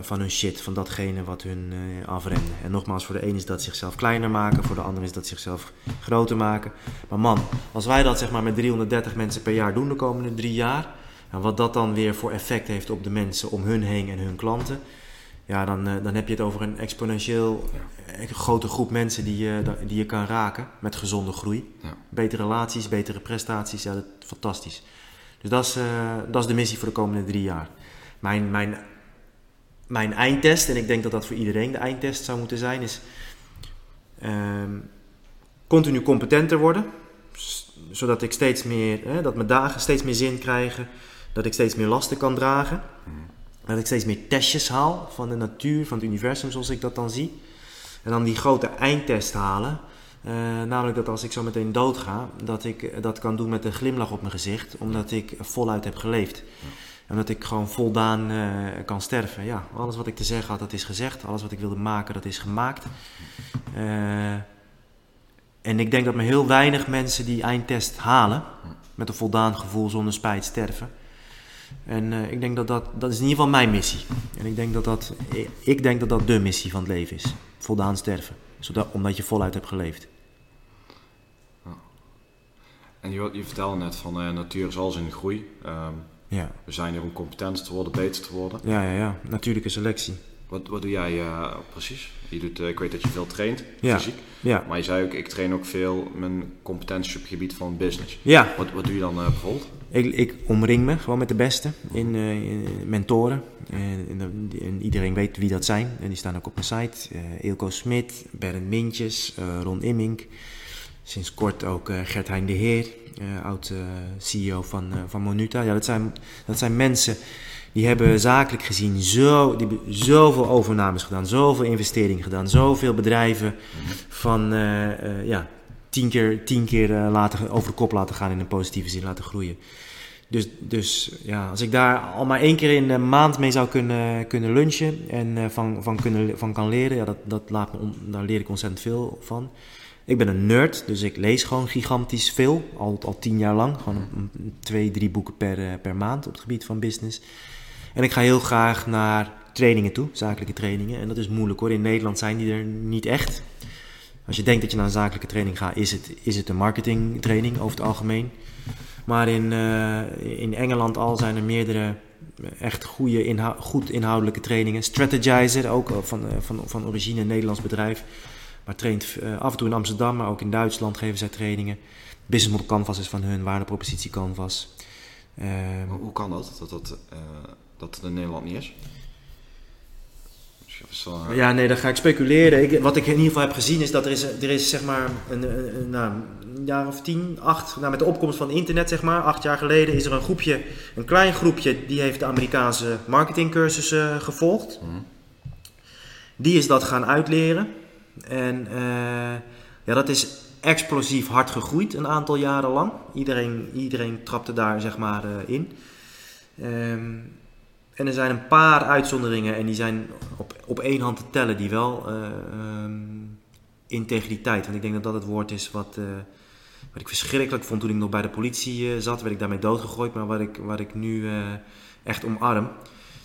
van hun shit, van datgene wat hun afremde. En nogmaals, voor de ene is dat zichzelf kleiner maken, voor de ander is dat zichzelf groter maken. Maar man, als wij dat zeg maar met 330 mensen per jaar doen de komende drie jaar, en wat dat dan weer voor effect heeft op de mensen om hun heen en hun klanten, ja, dan, dan heb je het over een exponentieel grote groep mensen die je, die je kan raken met gezonde groei. Ja. Betere relaties, betere prestaties, ja, dat is fantastisch. Dus dat is, uh, dat is de missie voor de komende drie jaar. Mijn, mijn, mijn eindtest, en ik denk dat dat voor iedereen de eindtest zou moeten zijn, is uh, continu competenter worden. Zodat ik steeds meer, hè, dat mijn dagen steeds meer zin krijgen, dat ik steeds meer lasten kan dragen. Mhm. Dat ik steeds meer testjes haal van de natuur, van het universum zoals ik dat dan zie. En dan die grote eindtest halen. Uh, namelijk dat als ik zo meteen dood ga, dat ik dat kan doen met een glimlach op mijn gezicht, omdat ik voluit heb geleefd. En dat ik gewoon voldaan uh, kan sterven. Ja, alles wat ik te zeggen had, dat is gezegd. Alles wat ik wilde maken, dat is gemaakt. Uh, en ik denk dat maar heel weinig mensen die eindtest halen, met een voldaan gevoel zonder spijt sterven. En ik denk dat dat, dat is in ieder geval mijn missie. En ik denk dat dat, ik denk dat dat de missie van het leven is voldaan sterven. Zodat, omdat je voluit hebt geleefd. En je, je vertelde net van uh, natuur is alles in groei. Um, ja. We zijn hier om competenter te worden, beter te worden. Ja, ja, ja. Natuurlijke selectie. Wat, wat doe jij uh, precies? Je doet, uh, ik weet dat je veel traint, ja. fysiek. Ja. Maar je zei ook, ik train ook veel mijn competenties op het gebied van business. Ja. Wat, wat doe je dan uh, bijvoorbeeld? Ik, ik omring me gewoon met de beste in, in mentoren. En, en, iedereen weet wie dat zijn. En die staan ook op mijn site. Ilko Smit, Bernd Mintjes, Ron Immink. Sinds kort ook Gert-Hein de Heer, oud CEO van, van Monuta. Ja, dat zijn, dat zijn mensen die hebben zakelijk gezien zo, die hebben zoveel overnames gedaan, zoveel investeringen gedaan, zoveel bedrijven van uh, uh, ja, tien keer, tien keer uh, laten, over de kop laten gaan in een positieve zin, laten groeien. Dus, dus ja, als ik daar al maar één keer in de maand mee zou kunnen, kunnen lunchen en van, van, kunnen, van kan leren, ja, dat, dat laat me daar leer ik ontzettend veel van. Ik ben een nerd, dus ik lees gewoon gigantisch veel, al, al tien jaar lang. Gewoon twee, drie boeken per, per maand op het gebied van business. En ik ga heel graag naar trainingen toe, zakelijke trainingen. En dat is moeilijk hoor. In Nederland zijn die er niet echt. Als je denkt dat je naar een zakelijke training gaat, is het, is het een marketingtraining over het algemeen. Maar in, uh, in Engeland al zijn er meerdere echt goede goed inhoudelijke trainingen. Strategizer, ook van, uh, van, van origine een Nederlands bedrijf. Maar traint uh, af en toe in Amsterdam, maar ook in Duitsland geven zij trainingen. Business Model Canvas is van hun, waardepropositie Canvas. Hoe kan dat? Dat dat dat het in Nederland niet is? Dus ja, nee, dan ga ik speculeren. Ik, wat ik in ieder geval heb gezien is dat er is, er is zeg maar een, een, nou, een jaar of tien, acht, nou, met de opkomst van internet zeg maar, acht jaar geleden is er een groepje, een klein groepje, die heeft de Amerikaanse marketingcursussen gevolgd. Mhm. Die is dat gaan uitleren. En uh, ja, dat is explosief hard gegroeid een aantal jaren lang. Iedereen, iedereen trapte daar zeg maar uh, in. Um, en er zijn een paar uitzonderingen en die zijn op, op één hand te tellen die wel uh, um, integriteit. Want ik denk dat dat het woord is wat, uh, wat ik verschrikkelijk vond toen ik nog bij de politie uh, zat. Werd ik daarmee doodgegooid, maar wat ik, wat ik nu echt omarm.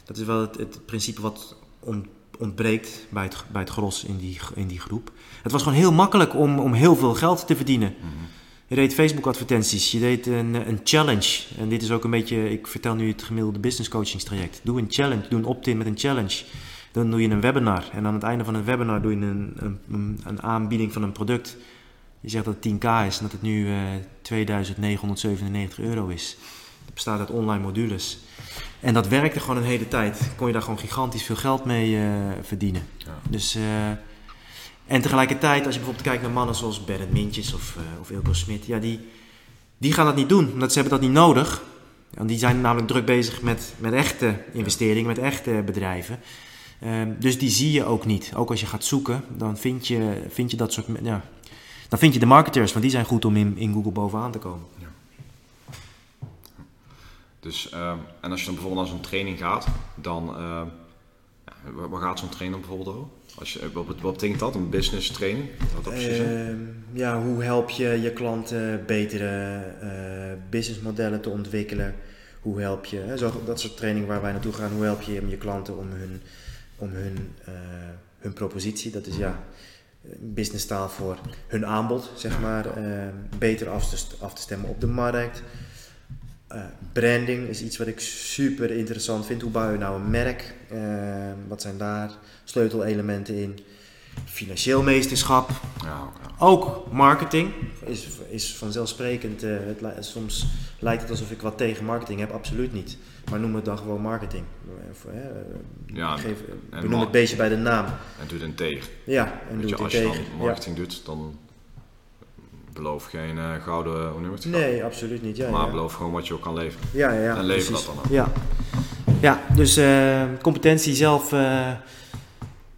Dat is wel het, het principe wat ontbreekt bij het, bij het gros in die, in die groep. Het was gewoon heel makkelijk om, om heel veel geld te verdienen. Mhm. Je deed Facebook-advertenties, je deed een, een challenge. En dit is ook een beetje, ik vertel nu het gemiddelde business coachingstraject. Doe een challenge, doe een opt-in met een challenge. Dan doe je een webinar. En aan het einde van een webinar doe je een, een, een aanbieding van een product. Je zegt dat het 10k is en dat het nu uh, eh, 2997 euro is. Het bestaat uit online modules. En dat werkte gewoon een hele tijd. Kon je daar gewoon gigantisch veel geld mee uh, verdienen. Ja. Dus... Uh, en tegelijkertijd, als je bijvoorbeeld kijkt naar mannen zoals Bernd Mintjes of, uh, of Ilko Smit, ja, die, die gaan dat niet doen, omdat ze hebben dat niet nodig. Want die zijn namelijk druk bezig met, met echte investeringen, met echte bedrijven. Um, dus die zie je ook niet. Ook als je gaat zoeken, dan vind je, vind je dat soort. Ja, dan vind je de marketers, want die zijn goed om in, in Google bovenaan te komen. Ja. Dus, uh, en als je dan bijvoorbeeld naar zo'n training gaat, dan. Uh, Waar gaat zo'n trainer bijvoorbeeld over? Als je, wat, wat betekent dat, een business training? Wat uh, ja, hoe help je je klanten betere uh, businessmodellen te ontwikkelen? Hoe help je, hè, dat soort training waar wij naartoe gaan, hoe help je je klanten om hun, om hun, uh, hun propositie, dat is ja, businesstaal voor hun aanbod, zeg maar, beter af te, af te stemmen op de markt. Uh, branding is iets wat ik super interessant vind. Hoe bouw je nou een merk? Uh, wat zijn daar sleutelelementen in? Financieel meesterschap. Ja, ja. Ook marketing is, is vanzelfsprekend. Uh, het, soms lijkt het alsof ik wat tegen marketing heb, absoluut niet. Maar noem het dan gewoon marketing. ja, geef, benoem het beestje bij de naam. En doe het in tegen. Ja, en doe het in als tegen. Je dan marketing doet, dan beloof geen uh, gouden, hoe het? Nee, absoluut niet. Ja, maar ja. beloof gewoon wat je ook kan leveren. Ja, ja, en lever dat dan ook. Ja, ja dus uh, competentie zelf uh,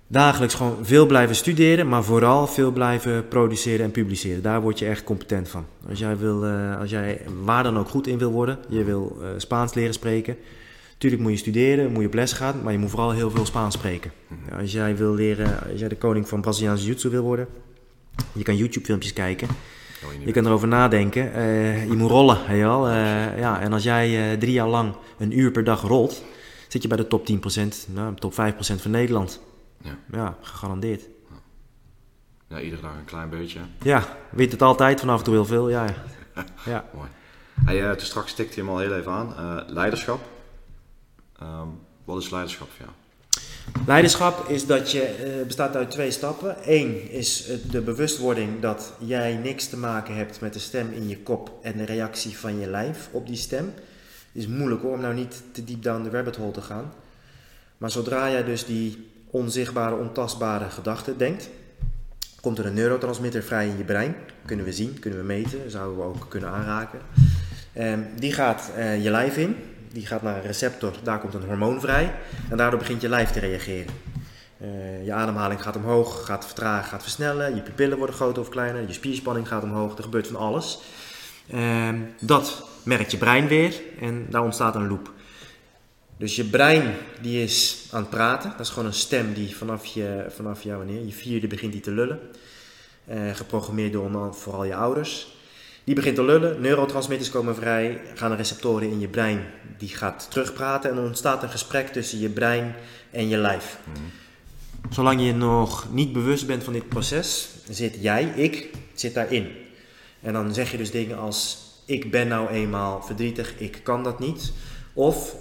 dagelijks gewoon veel blijven studeren, maar vooral veel blijven produceren en publiceren. Daar word je echt competent van. Als jij, wil, als jij waar dan ook goed in wil worden, je wil Spaans leren spreken. Tuurlijk moet je studeren, moet je op les gaan, maar je moet vooral heel veel Spaans spreken. Mhm. Als jij wil leren, als jij de koning van Braziliaanse jiu wil worden, je kan YouTube filmpjes kijken. Je, kan erover nadenken. Uh, je moet rollen, weet je wel. Uh, ja, en als jij uh, drie jaar lang een uur per dag rolt, zit je bij de top 10%, nou, top 5% van Nederland. Ja, ja gegarandeerd. Ja, iedere dag een klein beetje. Ja, weet het altijd, vanaf en toe heel veel, ja. [LAUGHS] ja. Mooi. Hey, toen straks stikte je hem al heel even aan. leiderschap. Um, wat is leiderschap voor jou? Leiderschap is dat je, uh, bestaat uit twee stappen. Eén is de bewustwording dat jij niks te maken hebt met de stem in je kop en de reactie van je lijf op die stem. Het is moeilijk hoor, om nou niet te diep down de rabbit hole te gaan. Maar zodra jij dus die onzichtbare, ontastbare gedachten denkt, komt er een neurotransmitter vrij in je brein. Kunnen we zien, kunnen we meten, zouden we ook kunnen aanraken. Um, die gaat uh, je lijf in die gaat naar een receptor, daar komt een hormoon vrij en daardoor begint je lijf te reageren. Uh, je ademhaling gaat omhoog, gaat vertragen, gaat versnellen, je pupillen worden groter of kleiner, je spierspanning gaat omhoog, er gebeurt van alles. Uh, dat merkt je brein weer en daar ontstaat een loop. Dus je brein die is aan het praten, dat is gewoon een stem die vanaf je, vanaf jou wanneer, je vierde begint die te lullen. Uh, geprogrammeerd door vooral je ouders. Die begint te lullen, neurotransmitters komen vrij, gaan de receptoren in je brein, die gaat terugpraten en er ontstaat een gesprek tussen je brein en je lijf. Mhm. Zolang je nog niet bewust bent van dit proces, zit jij, ik, zit daarin. En dan zeg je dus dingen als, ik ben nou eenmaal verdrietig, ik kan dat niet. Of,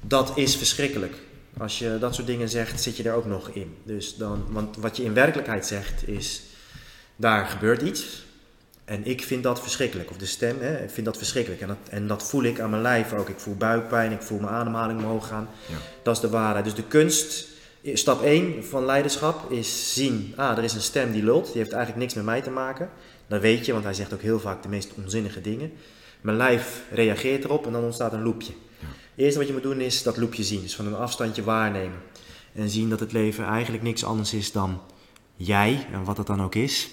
dat is verschrikkelijk. Als je dat soort dingen zegt, zit je er ook nog in. Dus dan, want wat je in werkelijkheid zegt is, daar gebeurt iets. En ik vind dat verschrikkelijk. Of de stem, hè, ik vind dat verschrikkelijk. En dat, en dat voel ik aan mijn lijf ook. Ik voel buikpijn, ik voel mijn ademhaling omhoog gaan. Ja. Dat is de waarheid. Dus de kunst, stap 1 van leiderschap is zien, ah, er is een stem die lult. Die heeft eigenlijk niks met mij te maken. Dat weet je, want hij zegt ook heel vaak de meest onzinnige dingen. Mijn lijf reageert erop en dan ontstaat een loopje. Ja. Het eerste wat je moet doen is dat loopje zien. Dus van een afstandje waarnemen. En zien dat het leven eigenlijk niks anders is dan jij, en wat dat dan ook is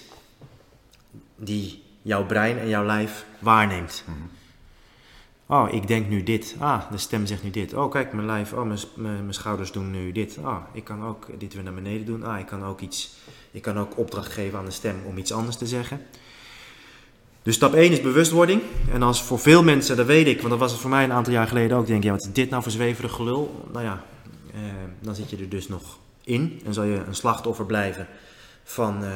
die jouw brein en jouw lijf waarneemt. Mhm. Oh, ik denk nu dit. Ah, de stem zegt nu dit. Oh, kijk, mijn lijf, oh, mijn, mijn, schouders doen nu dit. Ah, ik kan ook dit weer naar beneden doen. Ah, ik kan ook iets, ik kan ook opdracht geven aan de stem om iets anders te zeggen. Dus stap 1 is bewustwording. En als voor veel mensen, dat weet ik, want dat was het voor mij een aantal jaar geleden ook, denk je, wat is dit nou voor zweverig gelul? Nou ja, eh, dan zit je er dus nog in en zal je een slachtoffer blijven van, eh,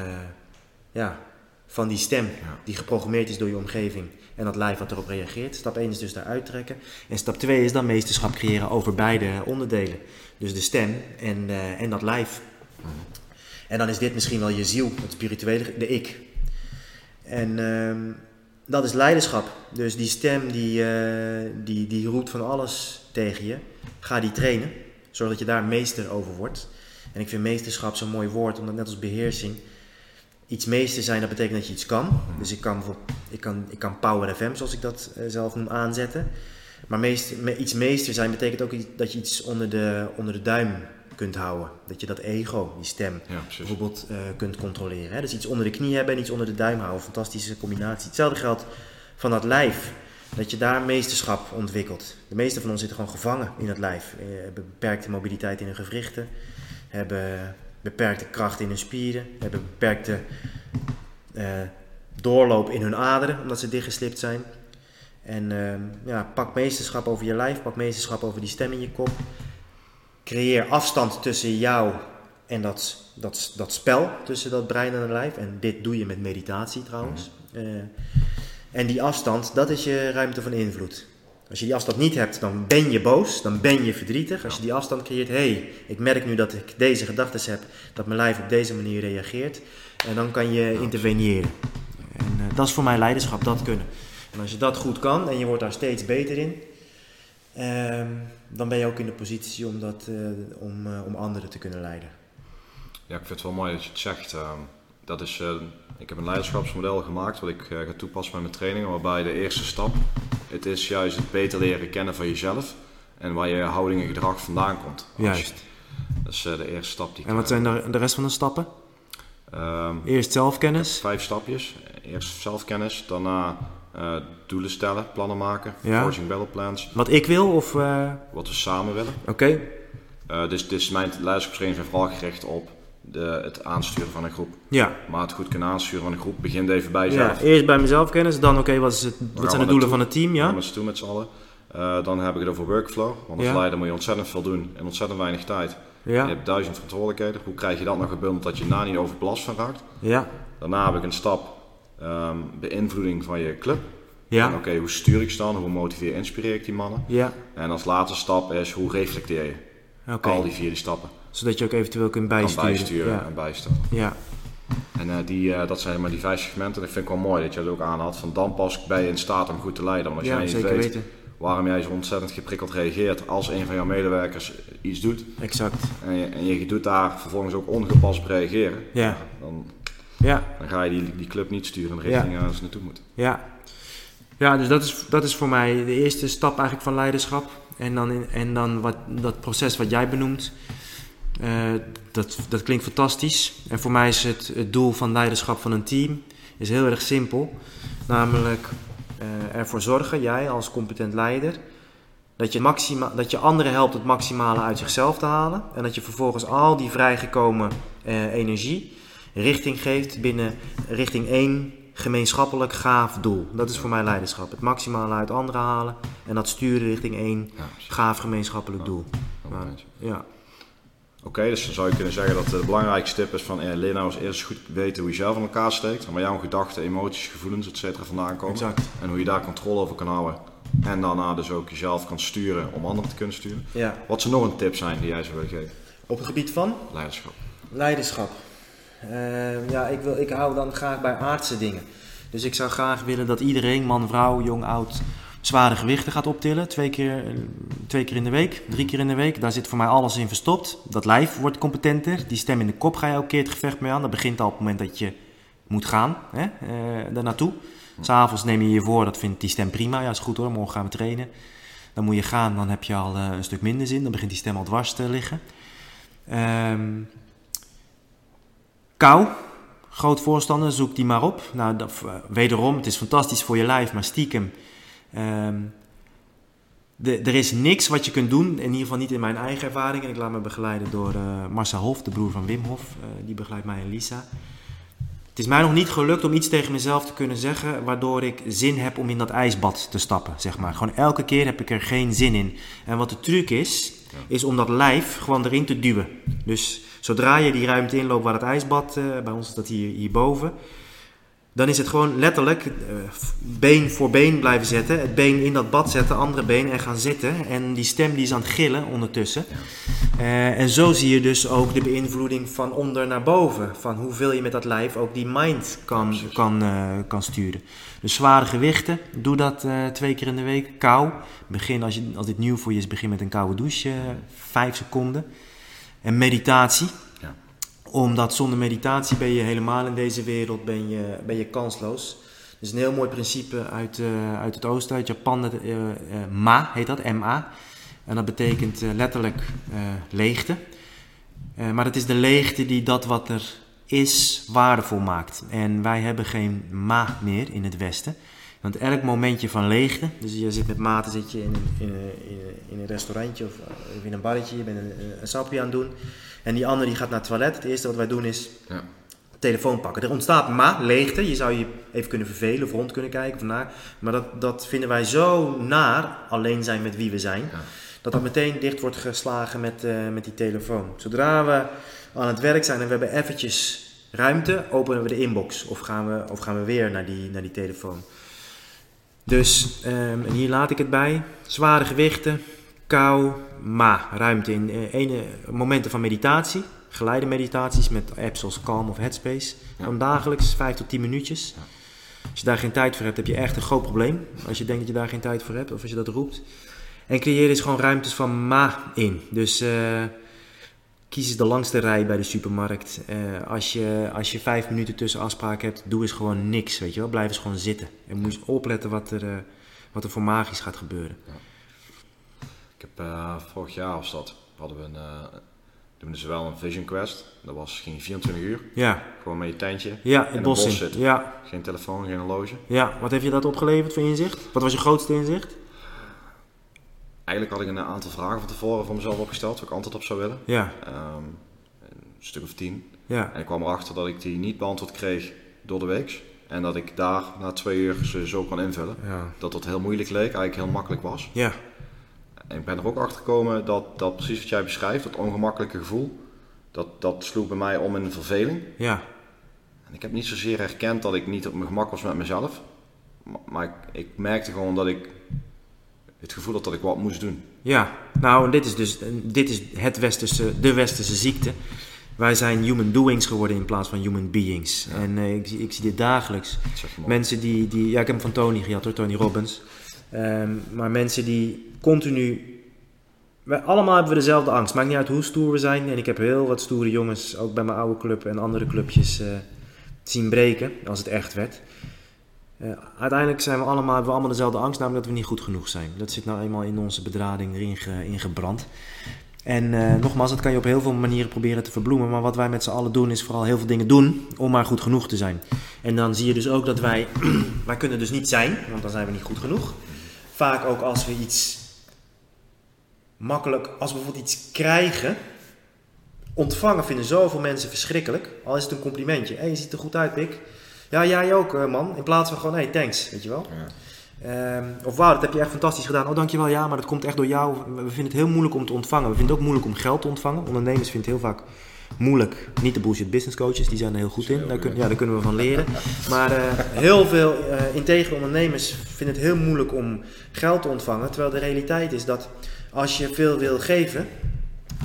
ja, van die stem die geprogrammeerd is door je omgeving en dat lijf wat erop reageert. Stap 1 is dus daaruit trekken. En stap 2 is dan meesterschap creëren over beide onderdelen. Dus de stem en, uh, en dat lijf. Mhm. En dan is dit misschien wel je ziel, het spirituele, de ik. En uh, dat is leiderschap. Dus die stem die, uh, die, die roept van alles tegen je. Ga die trainen, zodat je daar meester over wordt. En ik vind meesterschap zo'n mooi woord, omdat net als beheersing iets meester zijn, dat betekent dat je iets kan. Dus ik kan, ik kan, ik kan Power FM, zoals ik dat uh, zelf noem, aanzetten. Maar meester, iets meester zijn betekent ook dat je iets onder de, onder de duim kunt houden. Dat je dat ego, die stem, bijvoorbeeld uh, kunt controleren. Hè? Dus iets onder de knie hebben en iets onder de duim houden. Fantastische combinatie. Hetzelfde geldt van dat lijf. dat je daar meesterschap ontwikkelt. De meeste van ons zitten gewoon gevangen in het lijf. Eh, hebben beperkte mobiliteit in hun gewrichten, hebben beperkte kracht in hun spieren, hebben beperkte uh, doorloop in hun aderen, omdat ze dichtgeslipt zijn. En uh, ja, pak meesterschap over je lijf, pak meesterschap over die stem in je kop. Creëer afstand tussen jou en dat, dat, dat spel tussen dat brein en het lijf. En dit doe je met meditatie trouwens. Uh, en die afstand, dat is je ruimte van invloed. Als je die afstand niet hebt, dan ben je boos, dan ben je verdrietig. Als je die afstand creëert, hé, hey, ik merk nu dat ik deze gedachten heb, dat mijn lijf op deze manier reageert. En dan kan je interveneren. En uh, dat is voor mij leiderschap, dat kunnen. En als je dat goed kan en je wordt daar steeds beter in, uh, dan ben je ook in de positie om, dat, uh, om, uh, om anderen te kunnen leiden. Ja, ik vind het wel mooi dat je het zegt. Ehm, dat is, ik heb een leiderschapsmodel gemaakt wat ik ga toepassen bij mijn trainingen, waarbij de eerste stap, het is juist het beter leren kennen van jezelf en waar je houding en gedrag vandaan komt. Juist. Dat is de eerste stap. Die en wat zijn de, de rest van de stappen? Um, Eerst zelfkennis. Vijf stapjes. Eerst zelfkennis, daarna uh, doelen stellen, plannen maken, ja. forging battle plans. Wat ik wil of... Uh... Wat we samen willen. Oké. Okay. Uh, dus, dus mijn leiderschapstrainingen zijn vooral gericht op de, het aansturen van een groep. Ja. Maar het goed kunnen aansturen van een groep begint even bij jezelf. Ja, eerst bij mezelf kennis, dan oké, okay, wat, is het, wat zijn de doelen van het team? Ja. Met z'n allen. dan heb ik het over workflow, want als ja. leider moet je ontzettend veel doen en ontzettend weinig tijd. Ja. Je hebt duizend verantwoordelijkheden. Hoe krijg je dat nog gebundeld dat je na niet overbelast van raakt? Ja. Daarna heb ik een stap um, beïnvloeding van je club. Ja. Oké, okay, hoe stuur ik ze dan? Hoe motiveer inspireer ik die mannen? Ja. En als laatste stap is hoe reflecteer je? Okay. Al die vier die stappen. Zodat je ook eventueel kunt bijsturen. Kan bijsturen ja. en bijstaan. Ja. En uh, die, uh, dat zijn maar die vijf segmenten. Dat vind ik wel mooi dat je dat ook aanhaalt. Van dan pas ben je in staat om goed te leiden. Als ja, jij niet zeker weet weten. waarom jij zo ontzettend geprikkeld reageert als een van jouw medewerkers iets doet. Exact. En je, en je doet daar vervolgens ook ongepast op reageren. Ja. Dan, ja. dan ga je die, die club niet sturen in de richting ja. waar ze naartoe moeten. Ja. Ja, dus dat is, dat is voor mij de eerste stap eigenlijk van leiderschap. En dan, in, en dan wat, dat proces wat jij benoemt, uh, dat, dat klinkt fantastisch. En voor mij is het, het doel van leiderschap van een team is heel erg simpel. Namelijk uh, ervoor zorgen, jij als competent leider, dat je, maxima, dat je anderen helpt het maximale uit zichzelf te halen. En dat je vervolgens al die vrijgekomen uh, energie richting geeft binnen richting één gemeenschappelijk gaaf doel. Dat is voor mij leiderschap. Het maximale uit anderen halen en dat sturen richting één gaaf gemeenschappelijk doel. Ja, ja. Oké, okay, dus dan zou je kunnen zeggen dat de belangrijkste tip is van eh, leer nou eens eerst goed weten hoe je zelf in elkaar steekt. Waar jouw gedachten, emoties, gevoelens, etc. vandaan komen. Exact. En hoe je daar controle over kan houden. En daarna dus ook jezelf kan sturen om anderen te kunnen sturen. Ja. Wat zou nog een tip zijn die jij zou willen geven? Op het gebied van? Leiderschap. Leiderschap. Uh, ja, ik, wil, ik hou dan graag bij aardse dingen. Dus ik zou graag willen dat iedereen, man, vrouw, jong, oud, zware gewichten gaat optillen. Twee keer, twee keer in de week, drie keer in de week. Daar zit voor mij alles in verstopt. Dat lijf wordt competenter. Die stem in de kop ga je elke keer het gevecht mee aan. Dat begint al op het moment dat je moet gaan, hè, uh, daar. S'avonds neem je je voor, dat vindt die stem prima. Ja, is goed hoor, morgen gaan we trainen. Dan moet je gaan, dan heb je al uh, een stuk minder zin. Dan begint die stem al dwars te liggen. Um, kou, groot voorstander, zoek die maar op. Nou, dat, uh, wederom, het is fantastisch voor je lijf, maar stiekem. Um, de, er is niks wat je kunt doen, in ieder geval niet in mijn eigen ervaring. En ik laat me begeleiden door uh, Marcel Hof, de broer van Wim Hof. Uh, die begeleidt mij en Lisa. Het is mij nog niet gelukt om iets tegen mezelf te kunnen zeggen waardoor ik zin heb om in dat ijsbad te stappen, zeg maar. Gewoon elke keer heb ik er geen zin in. En wat de truc is, is om dat lijf gewoon erin te duwen. Dus zodra je die ruimte inloopt waar het ijsbad, uh, bij ons is dat hier, hierboven, dan is het gewoon letterlijk uh, been voor been blijven zetten. Het been in dat bad zetten, andere been en gaan zitten. En die stem die is aan het gillen ondertussen. Uh, en zo zie je dus ook de beïnvloeding van onder naar boven. Van hoeveel je met dat lijf ook die mind kan, kan, uh, kan sturen. Dus zware gewichten, doe dat twee keer in de week. Kou, begin als, je, als dit nieuw voor je is, begin met een koude douche, vijf seconden. En meditatie omdat zonder meditatie ben je helemaal in deze wereld ben je, ben je kansloos. Dus een heel mooi principe uit, uh, uit het oosten, uit Japan, uh, uh, Ma heet dat, M-A. En dat betekent letterlijk leegte. maar het is de leegte die dat wat er is waardevol maakt. En wij hebben geen Ma meer in het Westen. Want elk momentje van leegte, dus je zit met maten zit je in een, in een, in een, restaurantje of, of, in een barretje, je bent een, een sapje aan het doen. En die ander die gaat naar het toilet. Het eerste wat wij doen is ja. telefoon pakken. Er ontstaat ma, leegte. Je zou je even kunnen vervelen of rond kunnen kijken. Of naar. Maar dat, dat vinden wij zo naar, alleen zijn met wie we zijn. Dat dat meteen dicht wordt geslagen met, uh, met die telefoon. Zodra we aan het werk zijn en we hebben eventjes ruimte, openen we de inbox. Of gaan we, of gaan we weer naar die, naar die telefoon. Dus, um, en hier laat ik het bij. Zware gewichten, kou, ma, ruimte in uh, ene, momenten van meditatie. Geleide meditaties met apps zoals Calm of Headspace. Van dagelijks 5 tot 10 minuutjes. Als je daar geen tijd voor hebt, heb je echt een groot probleem. Als je denkt dat je daar geen tijd voor hebt of als je dat roept. En creëer eens gewoon ruimtes van ma in. Dus uh, kies eens de langste rij bij de supermarkt. Uh, als, je, als je vijf minuten tussen afspraken hebt, doe eens gewoon niks. Weet je wel? Blijf eens gewoon zitten. En moet je opletten wat er, uh, wat er voor magisch gaat gebeuren. Ja. Ik heb vorig jaar of dat hadden we een, doen we wel een Vision Quest. Dat was geen 24 uur. Ja. Gewoon met je tentje. Ja, in het bos, zitten. Ja. Geen telefoon, geen horloge. Ja, wat heeft je dat opgeleverd voor inzicht? Wat was je grootste inzicht? Eigenlijk had ik een aantal vragen van tevoren voor mezelf opgesteld, waar ik antwoord op zou willen. Ja. Um, een stuk of tien. Ja. En ik kwam erachter dat ik die niet beantwoord kreeg door de week. En dat ik daar na twee uur ze zo kan invullen. Ja. Dat dat heel moeilijk leek, eigenlijk heel makkelijk was. Ja. En ik ben er ook achter gekomen dat, dat precies wat jij beschrijft, dat ongemakkelijke gevoel, dat, dat sloeg bij mij om in een verveling. Ja. En ik heb niet zozeer herkend dat ik niet op mijn gemak was met mezelf. Maar, maar ik, ik merkte gewoon dat ik het gevoel had dat ik wat moest doen. Ja, nou, dit is dus dit is het westerse, de westerse ziekte. Wij zijn human doings geworden in plaats van human beings. En uh, ik, ik, zie dit dagelijks. Mensen die, die, ja, ik heb hem van Tony gehad hoor, Tony Robbins. Um, maar mensen die continu. Wij allemaal hebben we dezelfde angst. Maakt niet uit hoe stoer we zijn. En ik heb heel wat stoere jongens, ook bij mijn oude club en andere clubjes, uh, zien breken. Als het echt werd. Uiteindelijk zijn we allemaal, hebben we allemaal dezelfde angst, namelijk dat we niet goed genoeg zijn. Dat zit nou eenmaal in onze bedrading erin ge, ingebrand. En uh, nogmaals, dat kan je op heel veel manieren proberen te verbloemen. Maar wat wij met z'n allen doen, is vooral heel veel dingen doen om maar goed genoeg te zijn. En dan zie je dus ook dat wij, [CLEARS THROAT] wij kunnen dus niet zijn, want dan zijn we niet goed genoeg. Vaak ook als we iets makkelijk, als we bijvoorbeeld iets krijgen, ontvangen vinden zoveel mensen verschrikkelijk. Al is het een complimentje. Hé, je ziet er goed uit, Pik. Ja, jij ook, uh, man. In plaats van gewoon, hey, thanks, weet je wel. Ja. Um, of wauw, dat heb je echt fantastisch gedaan. Oh, dankjewel, ja, maar dat komt echt door jou. We vinden het heel moeilijk om te ontvangen. We vinden het ook moeilijk om geld te ontvangen. Ondernemers vinden het heel vaak moeilijk. Niet de bullshit business coaches, die zijn er heel goed in. Daar, kun, ja, daar kunnen we van leren. Maar uh, heel veel uh, integere ondernemers vinden het heel moeilijk om geld te ontvangen. Terwijl de realiteit is dat als je veel wil geven,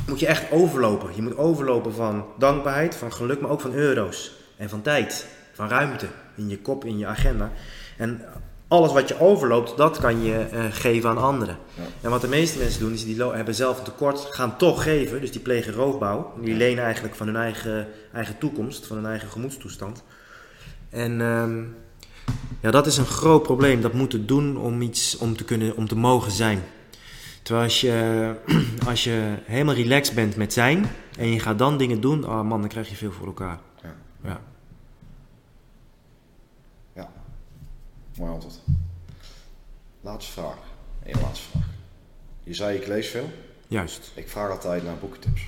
moet je echt overlopen. Je moet overlopen van dankbaarheid, van geluk, maar ook van euro's en van tijd van ruimte in je kop, in je agenda. En alles wat je overloopt, dat kan je uh, geven aan anderen. Ja. En wat de meeste mensen doen, is die hebben zelf een tekort, gaan toch geven. Dus die plegen roofbouw. Die lenen eigenlijk van hun eigen, eigen toekomst, van hun eigen gemoedstoestand. En um, ja, dat is een groot probleem. Dat moeten doen om iets om te kunnen, om te mogen zijn. Terwijl als je, [CLEARS THROAT] als je helemaal relaxed bent met zijn en je gaat dan dingen doen, oh man, dan krijg je veel voor elkaar. Ja. ja. Mooi antwoord. Laatste vraag. Eén laatste vraag. Je zei ik lees veel. Juist. Ik vraag altijd naar boekentips.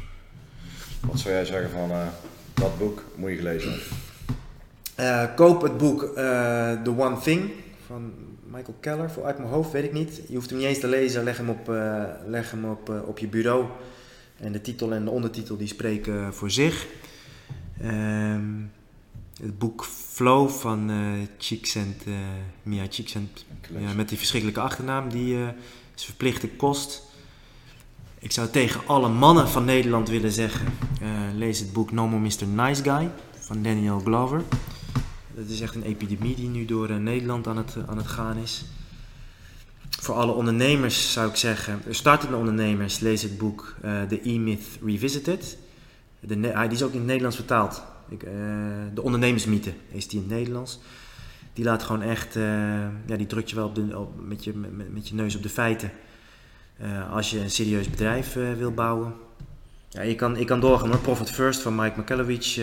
Wat zou jij zeggen van uh, dat boek moet je gelezen hebben? Uh, koop het boek uh, The One Thing van Michael Keller. Voor uit mijn hoofd weet ik niet. Je hoeft hem niet eens te lezen. Leg hem op, leg hem op, op je bureau. En de titel en de ondertitel die spreken voor zich. Um, het boek Flow van uh, Csikszent, uh, Mia Csikszent, ja, met die verschrikkelijke achternaam, die uh, is verplichte kost. Ik zou tegen alle mannen van Nederland willen zeggen, lees het boek No More Mr. Nice Guy van Daniel Glover. Dat is echt een epidemie die nu door Nederland aan het, aan het gaan is. Voor alle ondernemers zou ik zeggen, startende ondernemers, lees het boek The E-Myth Revisited. De, die is ook in het Nederlands vertaald. Ik, uh, de ondernemersmythe is die in het Nederlands. Die laat gewoon echt, uh, ja, die drukt je wel op de, op, met, je, met, met, je neus op de feiten. Uh, als je een serieus bedrijf wil bouwen. Ja, je kan, ik kan doorgaan hoor. Profit First van Mike McKelowicz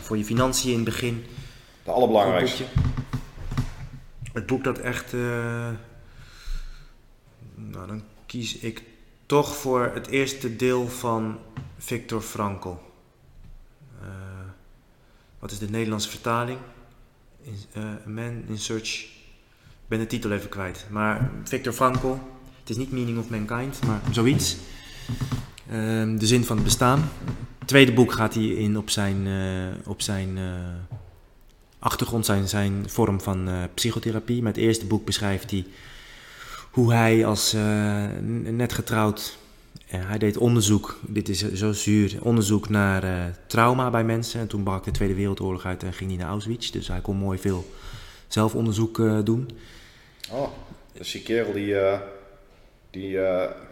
voor je financiën in het begin. De allerbelangrijkste. het boek dat echt. eh, nou, dan kies ik toch voor het eerste deel van Viktor Frankl. Wat is de Nederlandse vertaling? In, eh, Man in Search. Ik ben de titel even kwijt. Maar Viktor Frankl. Het is niet Meaning of Mankind, maar zoiets. Ehm, de zin van het bestaan. Het tweede boek gaat hij in op zijn, eh, op zijn eh, achtergrond, zijn, zijn vorm van psychotherapie. Met het eerste boek beschrijft hij hoe hij als net getrouwd, hij deed onderzoek, dit is zo zuur, onderzoek naar eh, trauma bij mensen. En toen brak de Tweede Wereldoorlog uit en ging hij naar Auschwitz. Dus hij kon mooi veel zelfonderzoek eh, doen. Oh, dus die kerel die, eh, die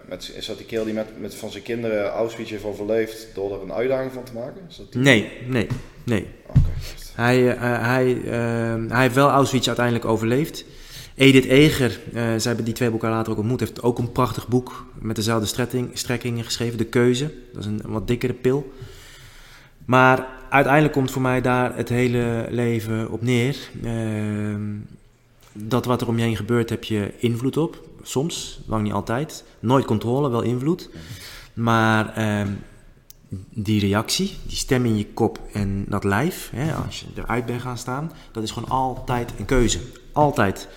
met, is dat die kerel die met, met van zijn kinderen Auschwitz heeft overleefd door er een uitdaging van te maken? Is dat die? Nee, nee, nee. Oké. Hij, eh, hij, eh, hij heeft wel Auschwitz uiteindelijk overleefd. Edith Eger, eh zij hebben die twee boeken later ook ontmoet, heeft ook een prachtig boek met dezelfde strekking, strekkingen geschreven, De Keuze. Dat is een wat dikkere pil. Maar uiteindelijk komt voor mij daar het hele leven op neer. Ehm, dat wat er om je heen gebeurt, heb je invloed op. Soms, lang niet altijd. Nooit controle, wel invloed. Maar ehm, die reactie, die stem in je kop en dat lijf, hè, als je eruit bent gaan staan, dat is gewoon altijd een keuze. Altijd.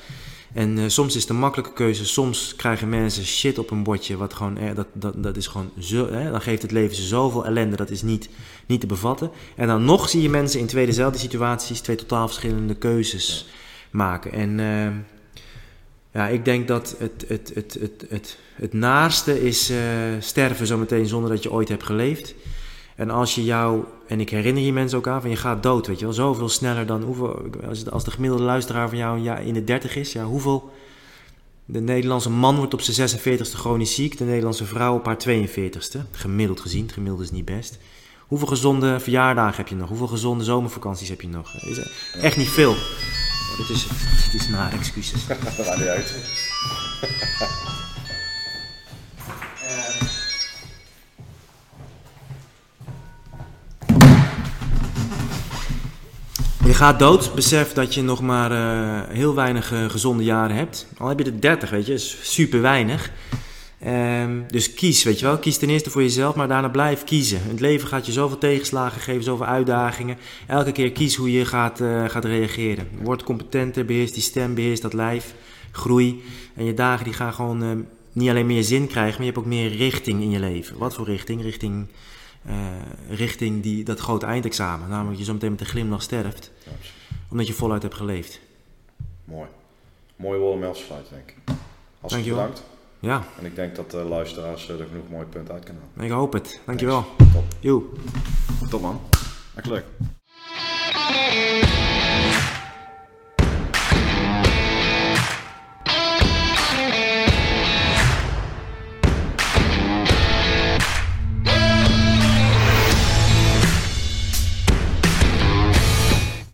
En eh, soms is het een makkelijke keuze, soms krijgen mensen shit op een bordje, wat gewoon, eh, dat, dat, dat is gewoon zo, dan geeft het leven ze zoveel ellende, dat is niet, niet te bevatten. En dan nog zie je mensen in twee dezelfde situaties, twee totaal verschillende keuzes maken. En eh, ja, ik denk dat het, het, het, het, het, het naaste is eh, sterven zometeen zonder dat je ooit hebt geleefd. En als je jou, en ik herinner je mensen ook aan, van je gaat dood, weet je wel, zoveel sneller dan hoeveel, als, het- de gemiddelde luisteraar van jou in de 30 is, ja, hoeveel. De Nederlandse man wordt op zijn 46ste chronisch ziek, de Nederlandse vrouw op haar 42ste, gemiddeld gezien, het gemiddelde is niet best. Hoeveel gezonde verjaardagen heb je nog? Hoeveel gezonde zomervakanties heb je nog? Echt niet veel. Dit is, dit is excuses. [LAUGHS] Je gaat dood, besef dat je nog maar eh, heel weinig eh, gezonde jaren hebt. Al heb je er 30, weet je, is super weinig. Ehm, dus kies, weet je wel. Kies ten eerste voor jezelf, maar daarna blijf kiezen. Het leven gaat je zoveel tegenslagen geven, zoveel uitdagingen. Elke keer kies hoe je gaat, eh, gaat reageren. Word competenter, beheers die stem, beheers dat lijf. Groei. En je dagen die gaan gewoon niet alleen meer zin krijgen, maar je hebt ook meer richting in je leven. Wat voor richting? Richting, eh, richting die, dat grote eindexamen. Namelijk dat je zo meteen met een glimlach sterft Ja, omdat je voluit hebt geleefd. Mooi. Mooie woorden om denk ik. Hartstikke Dankjewel. bedankt. Ja, En ik denk dat de luisteraars eh, er genoeg mooie punten uit kunnen halen. ik hoop het. Dankjewel. Top. Joe. Top man. Echt leuk.